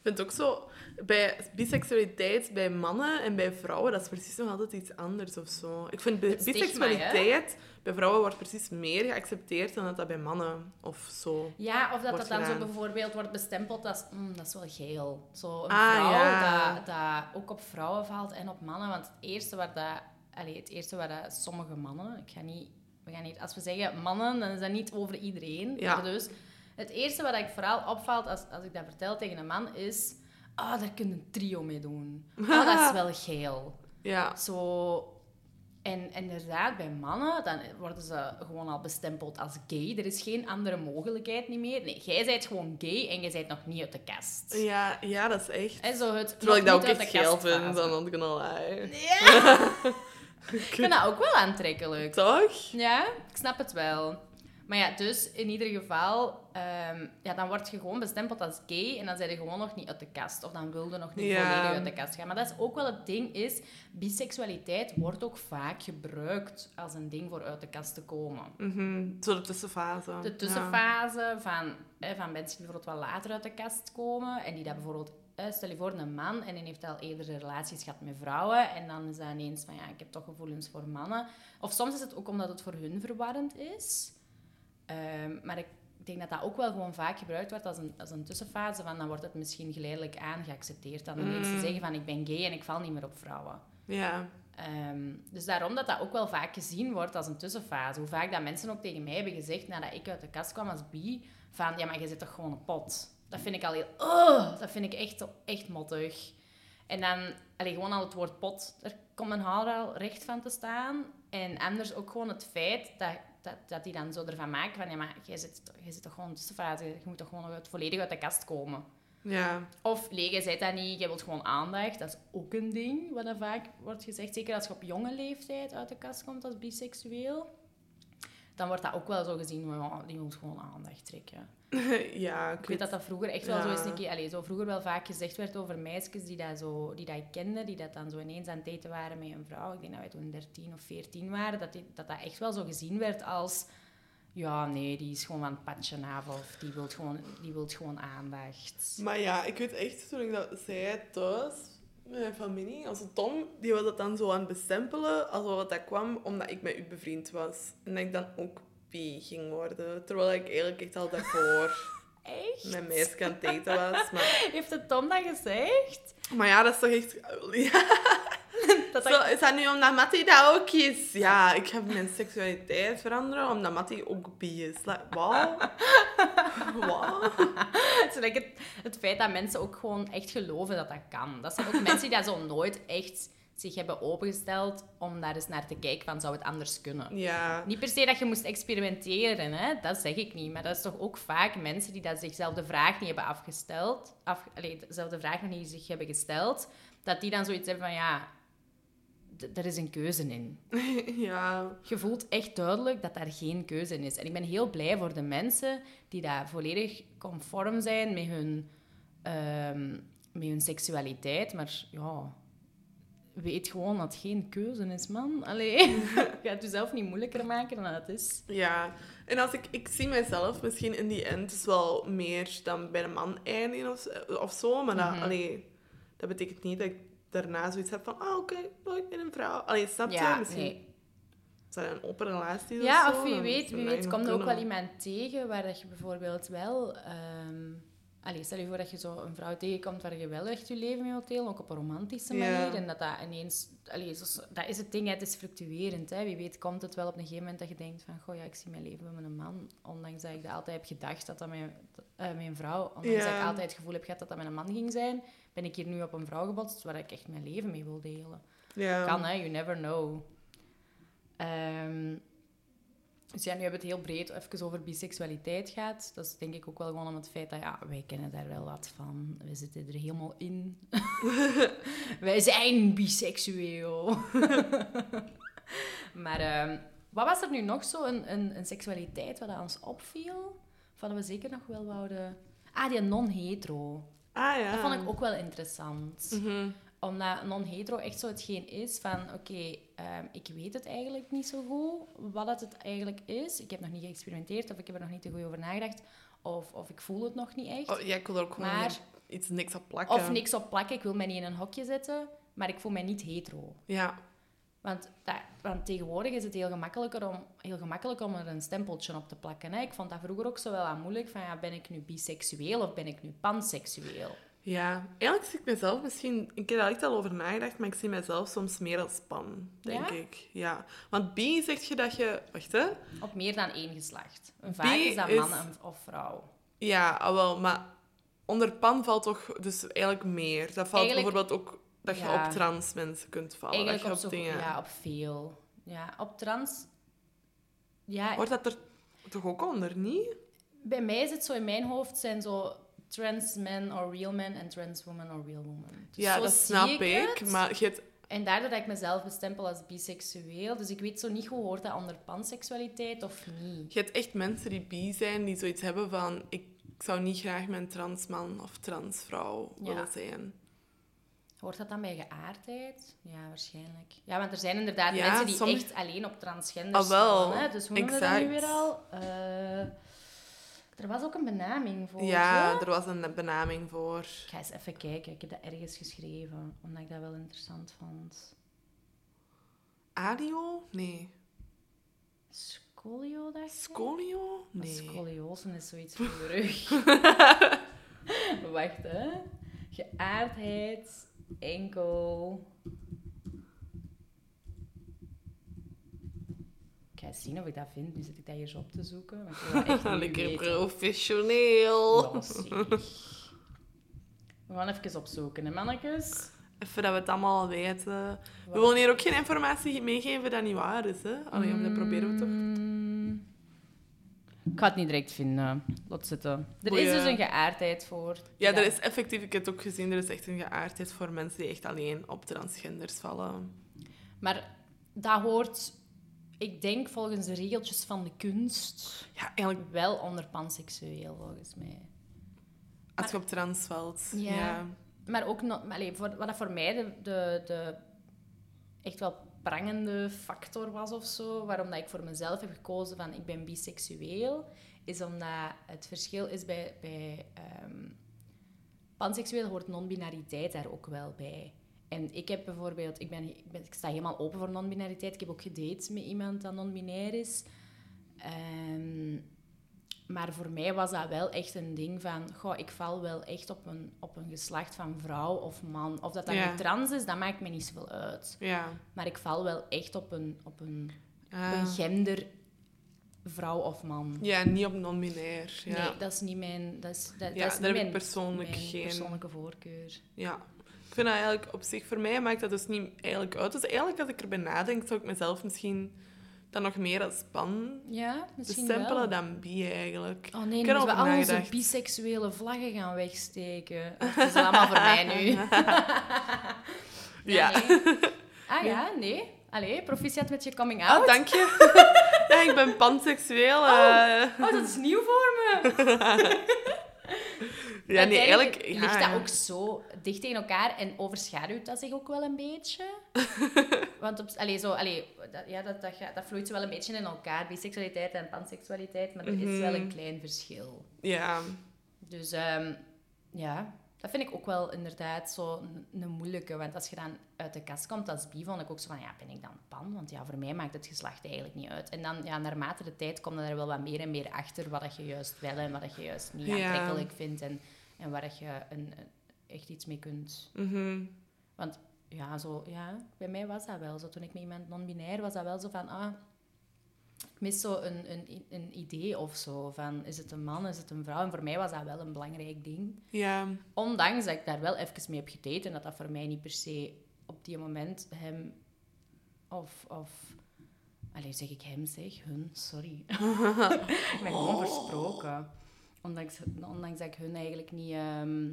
Speaker 1: Ik vind ook zo, bij biseksualiteit bij mannen en bij vrouwen, dat is precies nog altijd iets anders of zo. Ik vind
Speaker 2: stigma,
Speaker 1: biseksualiteit bij vrouwen wordt precies meer geaccepteerd dan dat dat bij mannen of zo.
Speaker 2: Ja, of dat dat dan zo bijvoorbeeld wordt bestempeld als... "Mm, dat is wel geel. Zo een
Speaker 1: Ah,
Speaker 2: vrouw
Speaker 1: ja.
Speaker 2: dat, dat ook op vrouwen valt en op mannen. Want het eerste waar dat... Allee, het eerste waar dat sommige mannen... Ik ga niet we gaan niet, als we zeggen mannen, dan is dat niet over iedereen.
Speaker 1: Ja.
Speaker 2: Dus, het eerste wat ik vooral opvalt als, als ik dat vertel tegen een man is... Ah, daar kun je een trio mee doen. Ah, dat is wel geil.
Speaker 1: Ja.
Speaker 2: Zo... En inderdaad, bij mannen, dan worden ze gewoon al bestempeld als gay. Er is geen andere mogelijkheid niet meer. Nee, jij bent gewoon gay en je bent nog niet uit de kast.
Speaker 1: Ja, ja, dat is echt...
Speaker 2: En zo het
Speaker 1: Terwijl ik dat ook echt
Speaker 2: kast
Speaker 1: vind, dan ik al...
Speaker 2: Ja! ik vind dat ook wel aantrekkelijk.
Speaker 1: Toch?
Speaker 2: Ja, ik snap het wel. Maar ja, dus in ieder geval, ehm, ja, dan word je gewoon bestempeld als gay en dan zijn je gewoon nog niet uit de kast. Of dan wilde nog niet
Speaker 1: Ja.
Speaker 2: volledig uit de kast gaan. Maar dat is ook wel het ding, is biseksualiteit wordt ook vaak gebruikt als een ding voor uit de kast te komen.
Speaker 1: Mhm. Zo de tussenfase.
Speaker 2: De tussenfase van, eh, van mensen die bijvoorbeeld wel later uit de kast komen en die dat bijvoorbeeld, stel je voor een man en die heeft al eerder relaties gehad met vrouwen en dan is dat ineens van ja, ik heb toch gevoelens voor mannen. Of soms is het ook omdat het voor hun verwarrend is. Ehm, maar ik denk dat dat ook wel gewoon vaak gebruikt wordt als een, als een tussenfase van dan wordt het misschien geleidelijk aangeaccepteerd. Dan
Speaker 1: Mm.
Speaker 2: zeggen van ik ben gay en ik val niet meer op vrouwen.
Speaker 1: Ja.
Speaker 2: Ehm, dus daarom dat dat ook wel vaak gezien wordt als een tussenfase. Hoe vaak dat mensen ook tegen mij hebben gezegd, nadat ik uit de kast kwam als bi, van ja, maar je zit toch gewoon een pot. Dat vind ik al heel... Oh, dat vind ik echt, echt mottig. En dan, allee, gewoon al het woord pot, daar komt mijn haar al recht van te staan. En anders ook gewoon het feit dat, dat, dat die dan zo ervan maken van ja, maar jij zit, toch- jij zit toch gewoon in. Je moet toch gewoon volledig uit de kast komen.
Speaker 1: Ja.
Speaker 2: Of jij zei dat niet, jij wilt gewoon aandacht. Dat is ook een ding wat er vaak wordt gezegd. Zeker als je op jonge leeftijd uit de kast komt als biseksueel. Dan wordt dat ook wel zo gezien, van, ja, die wil gewoon aandacht trekken.
Speaker 1: ja, ik
Speaker 2: Ik weet dat dat vroeger echt wel
Speaker 1: Ja.
Speaker 2: zo is. Een keer, zo vroeger wel vaak gezegd werd over meisjes die dat, zo, die dat ik kende, die dat dan zo ineens aan het daten waren met een vrouw. Ik denk dat wij toen 13 of 14 waren. Dat die, dat, dat echt wel zo gezien werd als... Ja, nee, die is gewoon van het padje af of die wil gewoon, die wilt gewoon aandacht.
Speaker 1: Maar ja, ik weet echt, toen ik dat zei thuis, mijn familie, als Tom, die was dat dan zo aan het bestempelen, alsof dat kwam omdat ik met u bevriend was. En dat ik dan ook bi ging worden. Terwijl ik eigenlijk echt al daarvoor
Speaker 2: Echt?
Speaker 1: met meisje aan het daten was. Maar,
Speaker 2: Heeft het Tom dat gezegd?
Speaker 1: maar ja, dat is toch echt... Ja,
Speaker 2: Dat
Speaker 1: zo, is dat nu omdat Mattie dat ook is? Ja, ik heb mijn seksualiteit veranderen omdat Mattie ook bi is. Like, wat? Wat?
Speaker 2: Het is like het, het feit dat mensen ook gewoon echt geloven dat dat kan. Dat zijn ook mensen die dat zo nooit echt zich hebben opengesteld om daar eens naar te kijken van zou het anders kunnen.
Speaker 1: Ja.
Speaker 2: Niet per se dat je moest experimenteren, hè? dat zeg ik niet. Maar dat is toch ook vaak mensen die dat zichzelf de vraag niet hebben afgesteld, af, allee, dezelfde vraag nog niet zich hebben gesteld, dat die dan zoiets hebben van ja, d- er is een keuze in.
Speaker 1: Ja.
Speaker 2: Je voelt echt duidelijk dat daar geen keuze in is. En ik ben heel blij voor de mensen die daar volledig conform zijn met hun, ehm, met hun seksualiteit. Maar ja, weet gewoon dat het geen keuze is, man. Allee, je gaat jezelf niet moeilijker maken dan het is.
Speaker 1: Ja, en als ik, ik zie mezelf misschien in die end dus wel meer dan bij een man eindigen of, of zo, maar dat,
Speaker 2: Mhm.
Speaker 1: allee, dat betekent niet dat ik daarna zoiets heb van, ah oké, oh, ik ben een vrouw. Allee, snap je?
Speaker 2: Ja,
Speaker 1: misschien
Speaker 2: nee.
Speaker 1: is dat een open relatie
Speaker 2: Ja,
Speaker 1: of zo,
Speaker 2: of wie weet, wie weet komt er ook wel iemand tegen waar dat je bijvoorbeeld wel... ehm allee, stel je voor dat je zo een vrouw tegenkomt waar je wel echt je leven mee wilt delen, ook op een romantische
Speaker 1: Ja.
Speaker 2: manier. En dat dat ineens... Allee, zo- dat is het ding, het is fluctuerend. Hè. Wie weet komt het wel op een gegeven moment dat je denkt van... Goh, ja, ik zie mijn leven met een man. Ondanks dat ik dat altijd heb gedacht dat dat mijn, eh, mijn vrouw... Ondanks dat ik
Speaker 1: Ja.
Speaker 2: altijd het gevoel heb gehad dat dat met een man ging zijn, ben ik hier nu op een vrouw gebotst waar ik echt mijn leven mee wil delen.
Speaker 1: Ja.
Speaker 2: Kan, hè? You never know. Ehm, dus ja, nu hebben we het heel breed even over biseksualiteit gaat. Dat is denk ik ook wel gewoon om het feit dat, ja, wij kennen daar wel wat van. We zitten er helemaal in. wij zijn biseksueel. maar ehm, wat was er nu nog zo, een, een, een seksualiteit wat ons opviel? Wat we zeker nog wel wouden... Ah, die non-hetero.
Speaker 1: Ah ja.
Speaker 2: Dat vond ik ook wel interessant
Speaker 1: Mhm.
Speaker 2: omdat non-hetero echt zo hetgeen is van... Oké, ehm, ik weet het eigenlijk niet zo goed wat het, het eigenlijk is. Ik heb nog niet geëxperimenteerd of ik heb er nog niet te goed over nagedacht. Of, of ik voel het nog niet echt.
Speaker 1: Oh, ja, ik wil er ook gewoon
Speaker 2: Maar-
Speaker 1: iets niks op plakken.
Speaker 2: Of niks op plakken. Ik wil mij niet in een hokje zetten, maar ik voel mij niet hetero.
Speaker 1: Ja.
Speaker 2: Want, dat, want tegenwoordig is het heel, gemakkelijker om, heel gemakkelijk om er een stempeltje op te plakken. Hè? Ik vond dat vroeger ook zo wel aan moeilijk. Van, ja, ben ik nu biseksueel of ben ik nu panseksueel?
Speaker 1: Ja, eigenlijk zie ik mezelf misschien... Ik heb er echt al over nagedacht, maar ik zie mezelf soms meer als pan, denk
Speaker 2: Ja?
Speaker 1: ik. Ja. Want bi zeg je dat je... Wacht, hè.
Speaker 2: Op meer dan één geslacht. Een vaak is dat man of vrouw.
Speaker 1: Ja, ah, wel, maar onder pan valt toch dus eigenlijk meer. Dat valt
Speaker 2: Eigenlijk-
Speaker 1: bijvoorbeeld ook dat je
Speaker 2: Ja.
Speaker 1: op trans mensen kunt vallen.
Speaker 2: Eigenlijk
Speaker 1: dat je op
Speaker 2: zo,
Speaker 1: dingen...
Speaker 2: ja, op veel. Ja, op trans... Ja,
Speaker 1: Hoort dat er toch ook onder, niet?
Speaker 2: bij mij is het zo in mijn hoofd zijn zo trans men or real men en trans woman or real woman. Dus
Speaker 1: ja, dat snap
Speaker 2: ik.
Speaker 1: Maar je hebt...
Speaker 2: En daardoor dat ik mezelf bestempel als biseksueel. Dus ik weet zo niet hoe hoort dat onder panseksualiteit of niet.
Speaker 1: Je hebt echt mensen die bi zijn, die zoiets hebben van... Ik zou niet graag mijn transman of transvrouw
Speaker 2: Ja.
Speaker 1: willen zijn.
Speaker 2: Hoort dat dan bij geaardheid? Ja, waarschijnlijk. Ja, want er zijn inderdaad
Speaker 1: Ja,
Speaker 2: mensen die echt alleen op transgenders
Speaker 1: Ah, wel.
Speaker 2: vallen. Hè? Dus hoe noemen we dat nu weer al? Eh, er was ook een benaming voor.
Speaker 1: Ja,
Speaker 2: hè?
Speaker 1: er was een benaming voor.
Speaker 2: Ik ga eens even kijken. Ik heb dat ergens geschreven, omdat ik dat wel interessant vond.
Speaker 1: Adio? Nee.
Speaker 2: Scolio, dacht ik?
Speaker 1: Scolio? Nee.
Speaker 2: Scoliosen is zoiets voor de rug. Wacht, hè. Geaardheid, enkel... Ik ga eens zien of ik dat vind. Nu zit ik dat hier zo op te zoeken. Want ik wil echt
Speaker 1: Lekker
Speaker 2: weten.
Speaker 1: professioneel.
Speaker 2: We gaan even opzoeken, hè, mannetjes.
Speaker 1: Even dat we het allemaal weten. We willen hier ook geen informatie meegeven dat niet waar is, hè? Alleen, dat proberen we toch.
Speaker 2: Ik ga het niet direct vinden. Laat zitten. Er
Speaker 1: Goeie.
Speaker 2: is dus een geaardheid voor.
Speaker 1: Ja, er is effectief, ik heb het ook gezien, er is echt een geaardheid voor mensen die echt alleen op transgenders vallen.
Speaker 2: Maar dat hoort, ik denk volgens de regeltjes van de kunst,
Speaker 1: Ja, eigenlijk
Speaker 2: wel onder panseksueel, volgens mij.
Speaker 1: als je op trans valt.
Speaker 2: Ja.
Speaker 1: Ja.
Speaker 2: Maar ook nog, maar voor, wat dat voor mij de, de, de echt wel prangende factor was of zo, waarom dat ik voor mezelf heb gekozen van ik ben biseksueel, is omdat het verschil is bij, bij ehm, panseksueel hoort non-binariteit daar ook wel bij. En ik heb bijvoorbeeld, ik, ben, ik, sta helemaal open voor non-binariteit. Ik heb ook gedate met iemand dat non-binair is. Ehm, maar voor mij was dat wel echt een ding van... Goh, ik val wel echt op een, op een geslacht van vrouw of man. Of dat dan
Speaker 1: Ja.
Speaker 2: nu trans is, dat maakt me niet zoveel uit.
Speaker 1: Ja.
Speaker 2: Maar ik val wel echt op een, op een, op
Speaker 1: Ah.
Speaker 2: een gender vrouw of man.
Speaker 1: ja, niet op non-binair. Ja.
Speaker 2: Nee, dat is niet mijn... Dat is, dat,
Speaker 1: Ja,
Speaker 2: dat is
Speaker 1: daar
Speaker 2: niet
Speaker 1: heb ik
Speaker 2: mijn,
Speaker 1: persoonlijk
Speaker 2: mijn
Speaker 1: geen-
Speaker 2: persoonlijke voorkeur.
Speaker 1: ja. Ik vind dat eigenlijk op zich, voor mij maakt dat dus niet eigenlijk uit. Dus eigenlijk, als ik erbij nadenk, zou ik mezelf misschien dan nog meer als pan
Speaker 2: Ja, misschien
Speaker 1: bestempelen
Speaker 2: wel.
Speaker 1: dan bi eigenlijk.
Speaker 2: Oh nee, moeten we al onze biseksuele vlaggen gaan wegsteken. Dat is allemaal voor mij nu.
Speaker 1: Ja.
Speaker 2: nee. Ah ja, nee. Allee, proficiat met je coming
Speaker 1: Ah,
Speaker 2: out.
Speaker 1: dank je. ja, ik ben panseksueel. eh.
Speaker 2: Oh, dat is nieuw voor me.
Speaker 1: ja, nee, eigenlijk... Ja,
Speaker 2: ligt dat
Speaker 1: ja.
Speaker 2: ook zo dicht tegen elkaar en overschaduwt dat zich ook wel een beetje. Want op, allee, zo, allee, dat, ja, dat, dat, dat vloeit zo wel een beetje in elkaar, biseksualiteit en panseksualiteit, maar er is wel
Speaker 1: Mhm.
Speaker 2: een klein verschil.
Speaker 1: Ja.
Speaker 2: Dus ehm, ja, dat vind ik ook wel inderdaad zo een, een moeilijke. Want als je dan uit de kast komt als bi, vond ik ook zo van, ja, ben ik dan pan? Want ja, voor mij maakt het geslacht eigenlijk niet uit. En dan, ja, naarmate de tijd komt er wel wat meer en meer achter wat dat je juist wel en wat dat je juist niet
Speaker 1: Ja.
Speaker 2: aantrekkelijk vindt. En, en waar dat je een, een- echt iets mee kunt.
Speaker 1: Mhm.
Speaker 2: Want ja, zo, ja, bij mij was dat wel zo. Toen ik met iemand non-binair was, dat wel zo van, ah, ik mis zo een, een, een idee of zo. Van, is het een man, is het een vrouw? En voor mij was dat wel een belangrijk ding.
Speaker 1: Ja.
Speaker 2: Ondanks dat ik daar wel even mee heb gedate en dat dat voor mij niet per se op die moment hem of... of Allee, zeg ik hem, zeg hun, sorry. ik ben gewoon versproken. Ondanks, ondanks dat ik hun eigenlijk niet... ehm,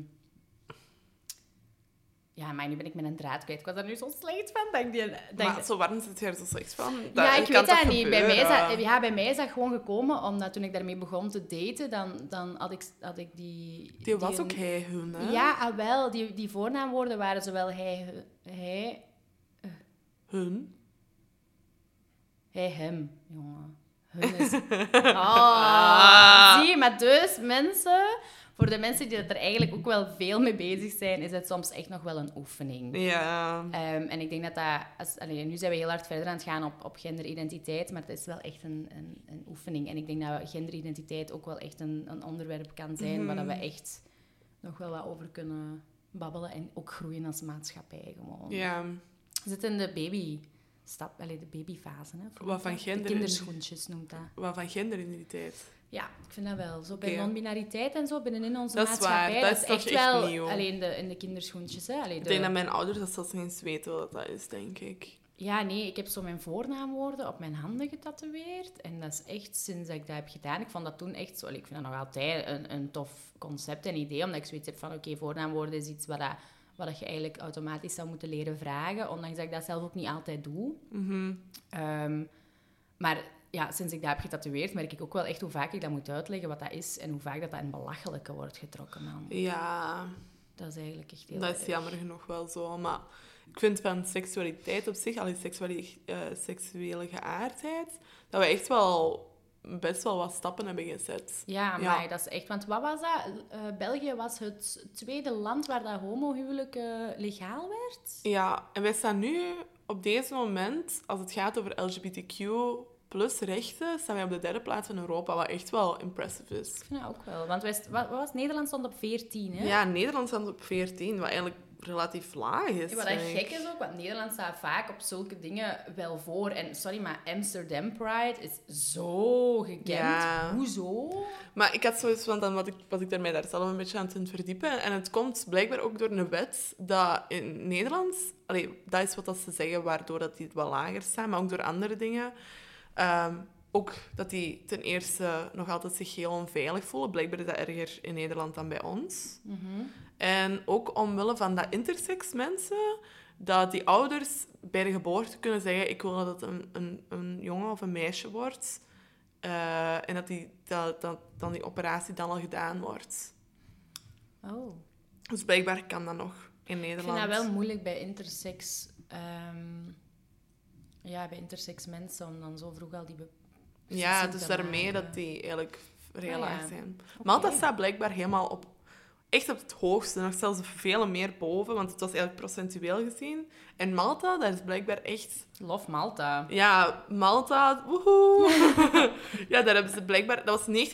Speaker 2: Ja, maar nu ben ik met een draad kwijt. Ik was daar nu zo slecht van. Ik die, dat
Speaker 1: Maar zo warm zit je er zo slecht van.
Speaker 2: ja, ik weet dat niet. Bij mij is dat,
Speaker 1: gebeuren?
Speaker 2: ja, bij mij is dat gewoon gekomen omdat toen ik daarmee begon te daten, dan, dan had, ik, had ik die...
Speaker 1: Die was ook hij, hun, hè?
Speaker 2: Ja, ah, wel. Die, die voornaamwoorden waren zowel hij, hij,
Speaker 1: Hun?
Speaker 2: hij hem, jongen. Hun is... Oh, zie je, maar dus mensen... Voor de mensen die er eigenlijk ook wel veel mee bezig zijn, is het soms echt nog wel een oefening.
Speaker 1: Ja.
Speaker 2: Ehm, en ik denk dat dat... Als, allee, nu zijn we heel hard verder aan het gaan op, op genderidentiteit, maar het is wel echt een, een, een oefening. En ik denk dat genderidentiteit ook wel echt een, een onderwerp kan zijn waar dat we echt nog wel wat over kunnen babbelen en ook groeien als maatschappij gewoon.
Speaker 1: Ja.
Speaker 2: Zitten in de baby stap, allee, de babyfase. Hè,
Speaker 1: Wat van gender
Speaker 2: De
Speaker 1: is-
Speaker 2: kinderschoentjes noemt dat.
Speaker 1: Wat van genderidentiteit.
Speaker 2: Ja, ik vind dat wel. Zo bij
Speaker 1: Oké.
Speaker 2: non-binariteit en zo binnenin onze
Speaker 1: Dat is
Speaker 2: maatschappij.
Speaker 1: waar, dat is toch
Speaker 2: echt
Speaker 1: echt
Speaker 2: wel
Speaker 1: nieuw.
Speaker 2: alleen de, in de kinderschoentjes. Hè. Allee,
Speaker 1: Ik
Speaker 2: de-
Speaker 1: denk dat mijn ouders dat zelfs niet eens weten wat dat is, denk ik.
Speaker 2: Ja, nee, ik heb zo mijn voornaamwoorden op mijn handen getatoeëerd. En dat is echt sinds dat ik dat heb gedaan. Ik vond dat toen echt zo... allee, Ik vind dat nog altijd een, een tof concept en idee. Omdat ik zoiets heb van... Oké, voornaamwoorden is iets wat, dat, wat dat je eigenlijk automatisch zou moeten leren vragen. Ondanks dat ik dat zelf ook niet altijd doe.
Speaker 1: Mhm.
Speaker 2: Ehm, maar ja, sinds ik dat heb getatoeëerd, merk ik ook wel echt hoe vaak ik dat moet uitleggen wat dat is. En hoe vaak dat, dat in belachelijke wordt getrokken, man.
Speaker 1: Ja,
Speaker 2: Dat is eigenlijk echt heel
Speaker 1: dat is jammer genoeg wel zo. Maar ik vind van seksualiteit op zich, al die seksuele, eh, seksuele geaardheid, dat we echt wel best wel wat stappen hebben gezet.
Speaker 2: Ja,
Speaker 1: Ja.
Speaker 2: maar dat is echt... Want wat was dat? Eh, België was het tweede land waar dat homohuwelijk legaal werd.
Speaker 1: Ja, en wij staan nu op deze moment, als het gaat over LGBTQ plus rechten, staan wij op de derde plaats van Europa, wat echt wel impressive is.
Speaker 2: Ik vind dat ook wel. Want wij, wat, was Nederland stond op 14, hè?
Speaker 1: Ja, Nederland staat op 14, wat eigenlijk relatief laag is.
Speaker 2: Ja, wat dat gek is ook, want Nederland staat vaak op zulke dingen wel voor. En sorry, maar Amsterdam Pride is zo gekend.
Speaker 1: Ja.
Speaker 2: Hoezo?
Speaker 1: Maar ik had zoiets van, dan wat ik, was ik daarmee daar zelf een beetje aan het verdiepen. En het komt blijkbaar ook door een wet dat in Nederland... Allee, dat is wat dat ze zeggen, waardoor dat die wel lager staan. Maar ook door andere dingen. Ehm, ook dat die ten eerste nog altijd zich heel onveilig voelen. Blijkbaar is dat erger in Nederland dan bij ons. En ook omwille van dat intersex mensen, dat die ouders bij de geboorte kunnen zeggen: Ik wil dat het een, een, een jongen of een meisje wordt. Eh, en dat, die, dat, dat dan die operatie dan al gedaan wordt.
Speaker 2: Oh.
Speaker 1: Dus blijkbaar kan dat nog in
Speaker 2: Ik
Speaker 1: Nederland.
Speaker 2: vind dat wel moeilijk bij intersex... ehm, ja, bij intersex mensen, om dan zo vroeg al die... be-
Speaker 1: Ja, dus daarmee
Speaker 2: maken.
Speaker 1: dat die eigenlijk heel
Speaker 2: Ah,
Speaker 1: laag zijn. Malta staat blijkbaar helemaal op, echt op het hoogste, nog zelfs veel meer boven, want het was eigenlijk procentueel gezien. En Malta, dat is blijkbaar echt
Speaker 2: Love Malta.
Speaker 1: Ja, Malta, woehoe. ja, daar hebben ze blijkbaar... Dat was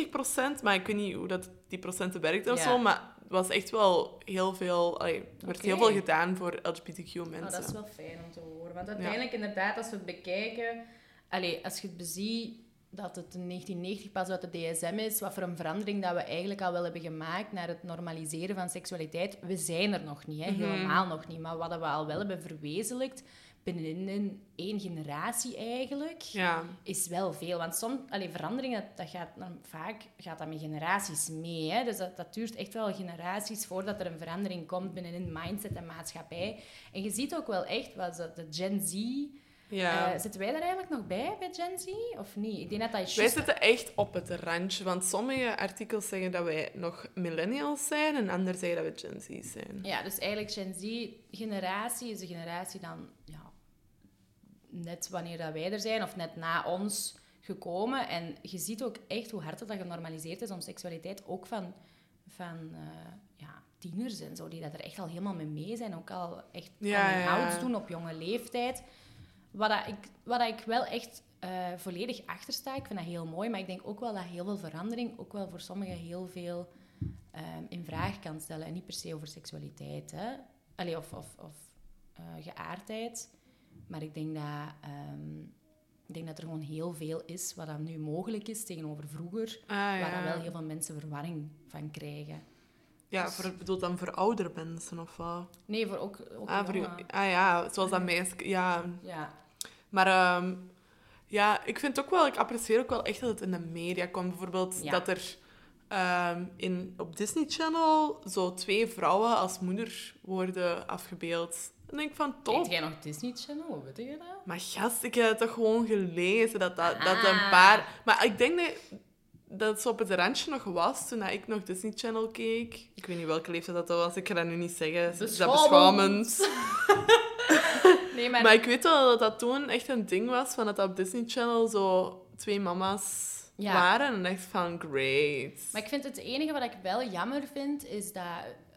Speaker 1: 90%, maar ik weet niet hoe dat die procenten werkt of zo, maar het was echt wel heel veel... allee, er werd heel veel gedaan voor LGBTQ-mensen.
Speaker 2: Oh, dat is wel fijn om te horen. Want uiteindelijk, inderdaad, als we het bekijken... Allee, als je het beziet dat het in 1990 pas uit de DSM is, wat voor een verandering dat we eigenlijk al wel hebben gemaakt naar het normaliseren van seksualiteit. We zijn er nog niet, hè?
Speaker 1: Mhm.
Speaker 2: helemaal nog niet. Maar wat we al wel hebben verwezenlijkt, binnen één generatie eigenlijk,
Speaker 1: Ja,
Speaker 2: is wel veel. Want soms, allee, veranderingen, dat, gaat dan vaak gaat dat met generaties mee. Hè? Dus dat, dat duurt echt wel generaties voordat er een verandering komt binnen mindset en maatschappij. En je ziet ook wel echt, wat de Gen Z...
Speaker 1: ja.
Speaker 2: eh, zitten wij daar eigenlijk nog bij, bij Gen Z? Of niet? Ik denk dat dat is
Speaker 1: wij zitten echt op het randje, want sommige artikels zeggen dat wij nog millennials zijn en anderen zeggen dat we Gen Z zijn.
Speaker 2: Ja, dus eigenlijk Gen Z-generatie is de generatie dan... Ja, net wanneer dat wij er zijn, of net na ons gekomen. En je ziet ook echt hoe hard dat dat genormaliseerd is om seksualiteit ook van, van eh, ja, tieners en zo, die dat er echt al helemaal mee mee zijn. Ook al echt
Speaker 1: Ja,
Speaker 2: outs doen op jonge leeftijd. Wat, dat ik, wat dat ik wel echt eh, volledig achter sta, ik vind dat heel mooi, maar ik denk ook wel dat heel veel verandering ook wel voor sommigen heel veel ehm, in vraag kan stellen. En niet per se over seksualiteit, hè. Allee, of, of, of eh, geaardheid. Maar ik denk, dat, ehm, ik denk dat er gewoon heel veel is wat dan nu mogelijk is tegenover vroeger.
Speaker 1: Ah,
Speaker 2: Waar dan wel heel veel mensen verwarring van krijgen.
Speaker 1: Ja, voor, bedoel dan voor oudere mensen of wat?
Speaker 2: Nee, voor ook, ook
Speaker 1: Ah, voor, ah ja, zoals dat meisje... Ja,
Speaker 2: Ja,
Speaker 1: Maar ehm, ja, ik vind ook wel, ik apprecieer ook wel echt dat het in de media komt. Bijvoorbeeld
Speaker 2: Ja.
Speaker 1: dat er ehm, in, op Disney Channel zo twee vrouwen als moeder worden afgebeeld. Dan denk ik van,
Speaker 2: Kijk
Speaker 1: top.
Speaker 2: jij nog Disney Channel? Hoe weet je dat?
Speaker 1: Maar gast, ik heb het toch gewoon gelezen dat, dat, dat een
Speaker 2: Ah.
Speaker 1: paar... Maar ik denk dat, dat het zo op het randje nog was toen ik nog Disney Channel keek. Ik weet niet welke leeftijd dat was, ik ga dat nu niet zeggen. Is dat
Speaker 2: Beschamend. Nee, maar...
Speaker 1: Maar ik weet wel dat dat toen echt een ding was, van dat dat op Disney Channel zo twee mama's
Speaker 2: Ja.
Speaker 1: waren. En ik van, great.
Speaker 2: Maar ik vind het enige wat ik wel jammer vind, is dat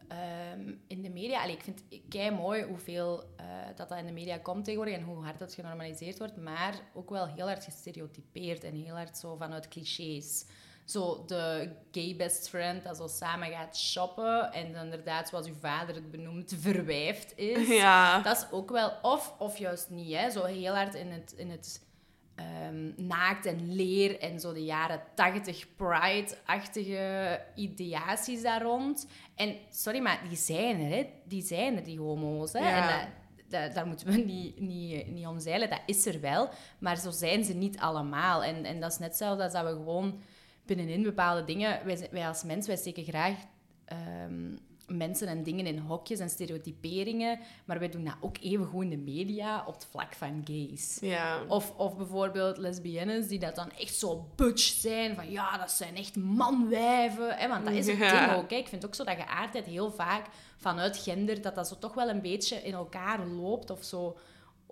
Speaker 2: ehm, in de media... Allee, ik vind het kei mooi hoeveel eh, dat dat in de media komt tegenwoordig en hoe hard dat genormaliseerd wordt, maar ook wel heel hard gestereotypeerd en heel hard zo vanuit clichés. Zo de gay best friend dat zo samen gaat shoppen en inderdaad, zoals uw vader het benoemt, verwijfd is.
Speaker 1: Ja.
Speaker 2: Dat is ook wel, of, of juist niet, hè. zo heel hard in het, in het ehm, naakt en leer en zo de jaren tachtig pride-achtige ideaties daar rond. En sorry, maar die zijn er, hè. die zijn er, die homo's. Hè.
Speaker 1: Ja.
Speaker 2: En dat, dat- daar moeten we niet, niet, niet om zeilen, dat is er wel. Maar zo zijn ze niet allemaal. En, en dat is net hetzelfde als dat we gewoon binnenin bepaalde dingen... Wij, wij als mens, wij steken graag ehm, mensen en dingen in hokjes en stereotyperingen. Maar wij doen dat ook even goed in de media op het vlak van gays.
Speaker 1: Ja.
Speaker 2: Of, of bijvoorbeeld lesbiennes die dat dan echt zo butch zijn. Van ja, dat zijn echt manwijven. Hè? Want dat is het
Speaker 1: Ja.
Speaker 2: ding ook. Hè? Ik vind ook zo dat geaardheid heel vaak vanuit gender... dat dat zo toch wel een beetje in elkaar loopt. Of zo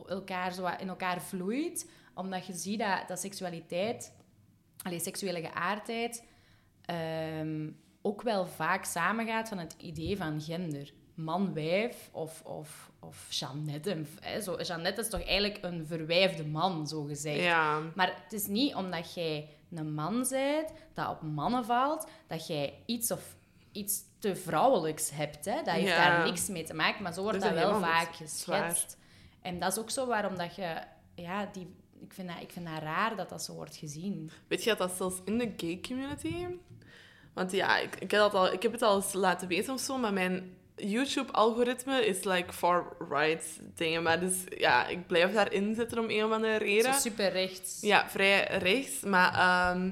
Speaker 2: elkaar zo in elkaar vloeit. Omdat je ziet dat, dat seksualiteit... Allee, seksuele geaardheid... ehm, ook wel vaak samengaat van het idee van gender. Man-wijf of, of, of Jeannette. Hè? Zo, Jeannette is toch eigenlijk een verwijfde man, zo gezegd.
Speaker 1: Ja.
Speaker 2: Maar het is niet omdat jij een man bent, dat op mannen valt, dat jij iets of iets te vrouwelijks hebt. Hè? Dat heeft
Speaker 1: Ja.
Speaker 2: daar niks mee te maken, maar zo wordt
Speaker 1: Dat
Speaker 2: wel vaak
Speaker 1: zwaar.
Speaker 2: geschetst. En dat is ook zo waarom dat je... Ja, die, ik, vind dat, ik vind dat raar dat dat zo wordt gezien.
Speaker 1: Weet je dat dat zelfs in de gay community... Want ja, ik, ik, heb, dat al, ik heb het al eens laten weten of zo, maar mijn YouTube-algoritme is like far-right dingen. Maar dus ja, ik blijf daarin zitten om een of andere
Speaker 2: Zo
Speaker 1: reden.
Speaker 2: super rechts.
Speaker 1: Ja, vrij rechts. Maar ehm,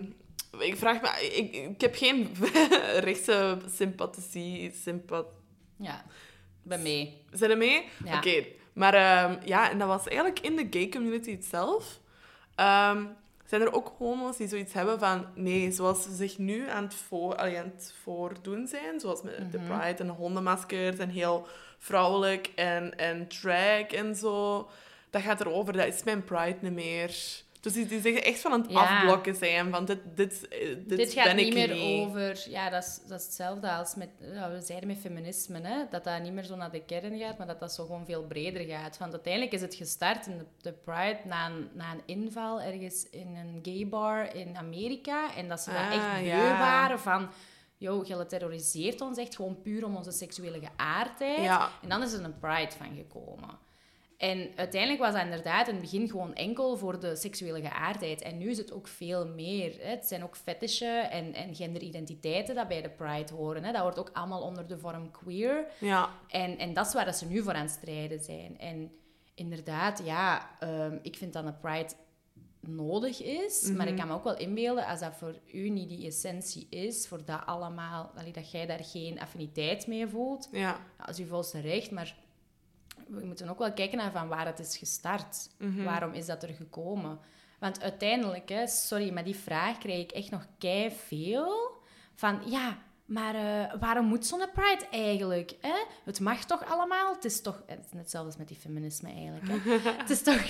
Speaker 1: ik vraag me... Ik, ik heb geen rechtse sympathie... Sympath...
Speaker 2: Ja, bij mij.
Speaker 1: Zijn er mee?
Speaker 2: Ja.
Speaker 1: Oké. Maar ehm, ja, en dat was eigenlijk in de gay community zelf. Ehm, zijn er ook homo's die zoiets hebben van... Nee, zoals ze zich nu aan het, voor, allee, aan het voordoen zijn, zoals met de
Speaker 2: Mhm.
Speaker 1: pride en de hondenmaskers en heel vrouwelijk en, en drag en zo. Dat gaat erover, dat is mijn pride niet meer. Dus die, die zeggen echt van aan het
Speaker 2: Ja.
Speaker 1: afblokken zijn van dit, dit, eh, dit,
Speaker 2: Dit gaat
Speaker 1: ben
Speaker 2: niet
Speaker 1: ik
Speaker 2: meer
Speaker 1: niet.
Speaker 2: over... Ja, dat is, dat is hetzelfde als met... Ja, we zeiden met feminisme, hè. Dat dat niet meer zo naar de kern gaat, maar dat dat zo gewoon veel breder gaat. Want uiteindelijk is het gestart in de, de Pride na een, na een inval ergens in een gay bar in Amerika. En dat ze daar
Speaker 1: Ah,
Speaker 2: echt beu
Speaker 1: ja.
Speaker 2: waren van... Yo, je terroriseert ons echt gewoon puur om onze seksuele geaardheid.
Speaker 1: Ja.
Speaker 2: En dan is er een Pride van gekomen. En uiteindelijk was dat inderdaad in het begin gewoon enkel voor de seksuele geaardheid. En nu is het ook veel meer. Hè. Het zijn ook fetishen en, en genderidentiteiten dat bij de Pride horen. Hè. Dat wordt ook allemaal onder de vorm queer.
Speaker 1: Ja.
Speaker 2: En, en dat is waar dat ze nu voor aan het strijden zijn. En inderdaad, ja, ehm, ik vind dat een Pride nodig is. Maar ik kan me ook wel inbeelden, als dat voor u niet die essentie is, voor dat allemaal, allee, dat jij daar geen affiniteit mee voelt,
Speaker 1: Ja.
Speaker 2: ja, dat is uw volste recht, maar we moeten ook wel kijken naar van waar het is gestart.
Speaker 1: Mhm.
Speaker 2: Waarom is dat er gekomen? Want uiteindelijk, hè, sorry, maar die vraag krijg ik echt nog kei veel. Van ja, maar eh, waarom moet zo'n pride eigenlijk? Hè? Het mag toch allemaal? Het is toch... Het is net hetzelfde als met die feminisme eigenlijk. Hè? het, is toch,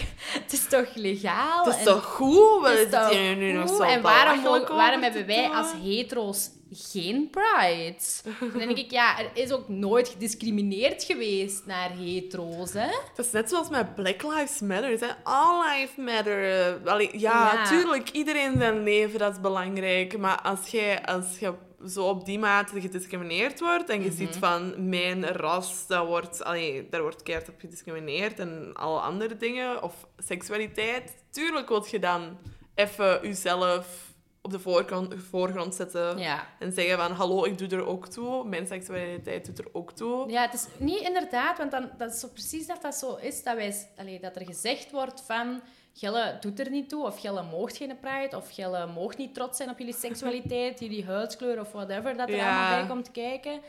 Speaker 2: het is toch legaal?
Speaker 1: Het is
Speaker 2: en-
Speaker 1: toch goed? Wat
Speaker 2: het
Speaker 1: is
Speaker 2: is toch
Speaker 1: het hier nu nog
Speaker 2: goed?
Speaker 1: zo
Speaker 2: En waarom, waarom hebben wij als hetero's geen pride? Dan denk ik, ja, er is ook nooit gediscrimineerd geweest naar hetero's, hè?
Speaker 1: Dat is net zoals met Black Lives Matter. Hè? All lives matter. Eh, Allee, ja,
Speaker 2: Ja.
Speaker 1: tuurlijk, iedereen zijn leven, dat is belangrijk. Maar als jij als je zo op die mate gediscrimineerd wordt en je
Speaker 2: Mhm.
Speaker 1: ziet van mijn ras, dat wordt, allee, daar wordt keihard op gediscrimineerd en alle andere dingen, of seksualiteit, tuurlijk wil je dan even jezelf op de voorgrond, voorgrond zetten
Speaker 2: Ja.
Speaker 1: en zeggen van hallo, ik doe er ook toe, mijn seksualiteit doet er ook toe.
Speaker 2: Ja, het is niet inderdaad, want dan, dat is zo precies dat dat zo is, dat, wij, allee, dat er gezegd wordt van... Gelle doet er niet toe, of Gelle moogt geen pride, of Gelle moogt niet trots zijn op jullie seksualiteit, jullie huidskleur of whatever dat er
Speaker 1: Ja.
Speaker 2: allemaal bij komt kijken.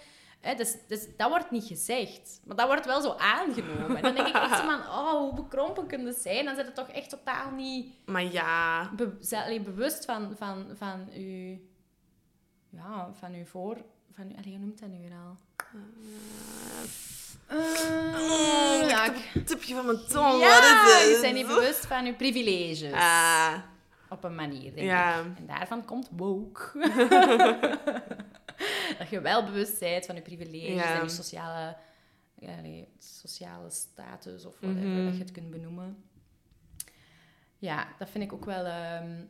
Speaker 2: Hè, dus, dus dat wordt niet gezegd. Maar dat wordt wel zo aangenomen. En dan denk ik echt zo van, oh, hoe bekrompen kunnen ze zijn? Dan zijn het toch echt totaal niet
Speaker 1: Maar ja,
Speaker 2: be- ze- bewust van, van, van uw... Ja, van uw voor... Van allee, hoe noemt dat nu weer al? Eh, ja, ik-
Speaker 1: het tipje van mijn tong,
Speaker 2: ja, je bent niet bewust van uw privileges.
Speaker 1: Ah,
Speaker 2: Op een manier, denk
Speaker 1: Ja.
Speaker 2: ik. En daarvan komt woke. dat je wel bewust bent van je privileges
Speaker 1: Ja.
Speaker 2: en je sociale, ja, sociale status of whatever
Speaker 1: Mhm.
Speaker 2: dat je het kunt benoemen. Ja, dat vind ik ook wel... ehm,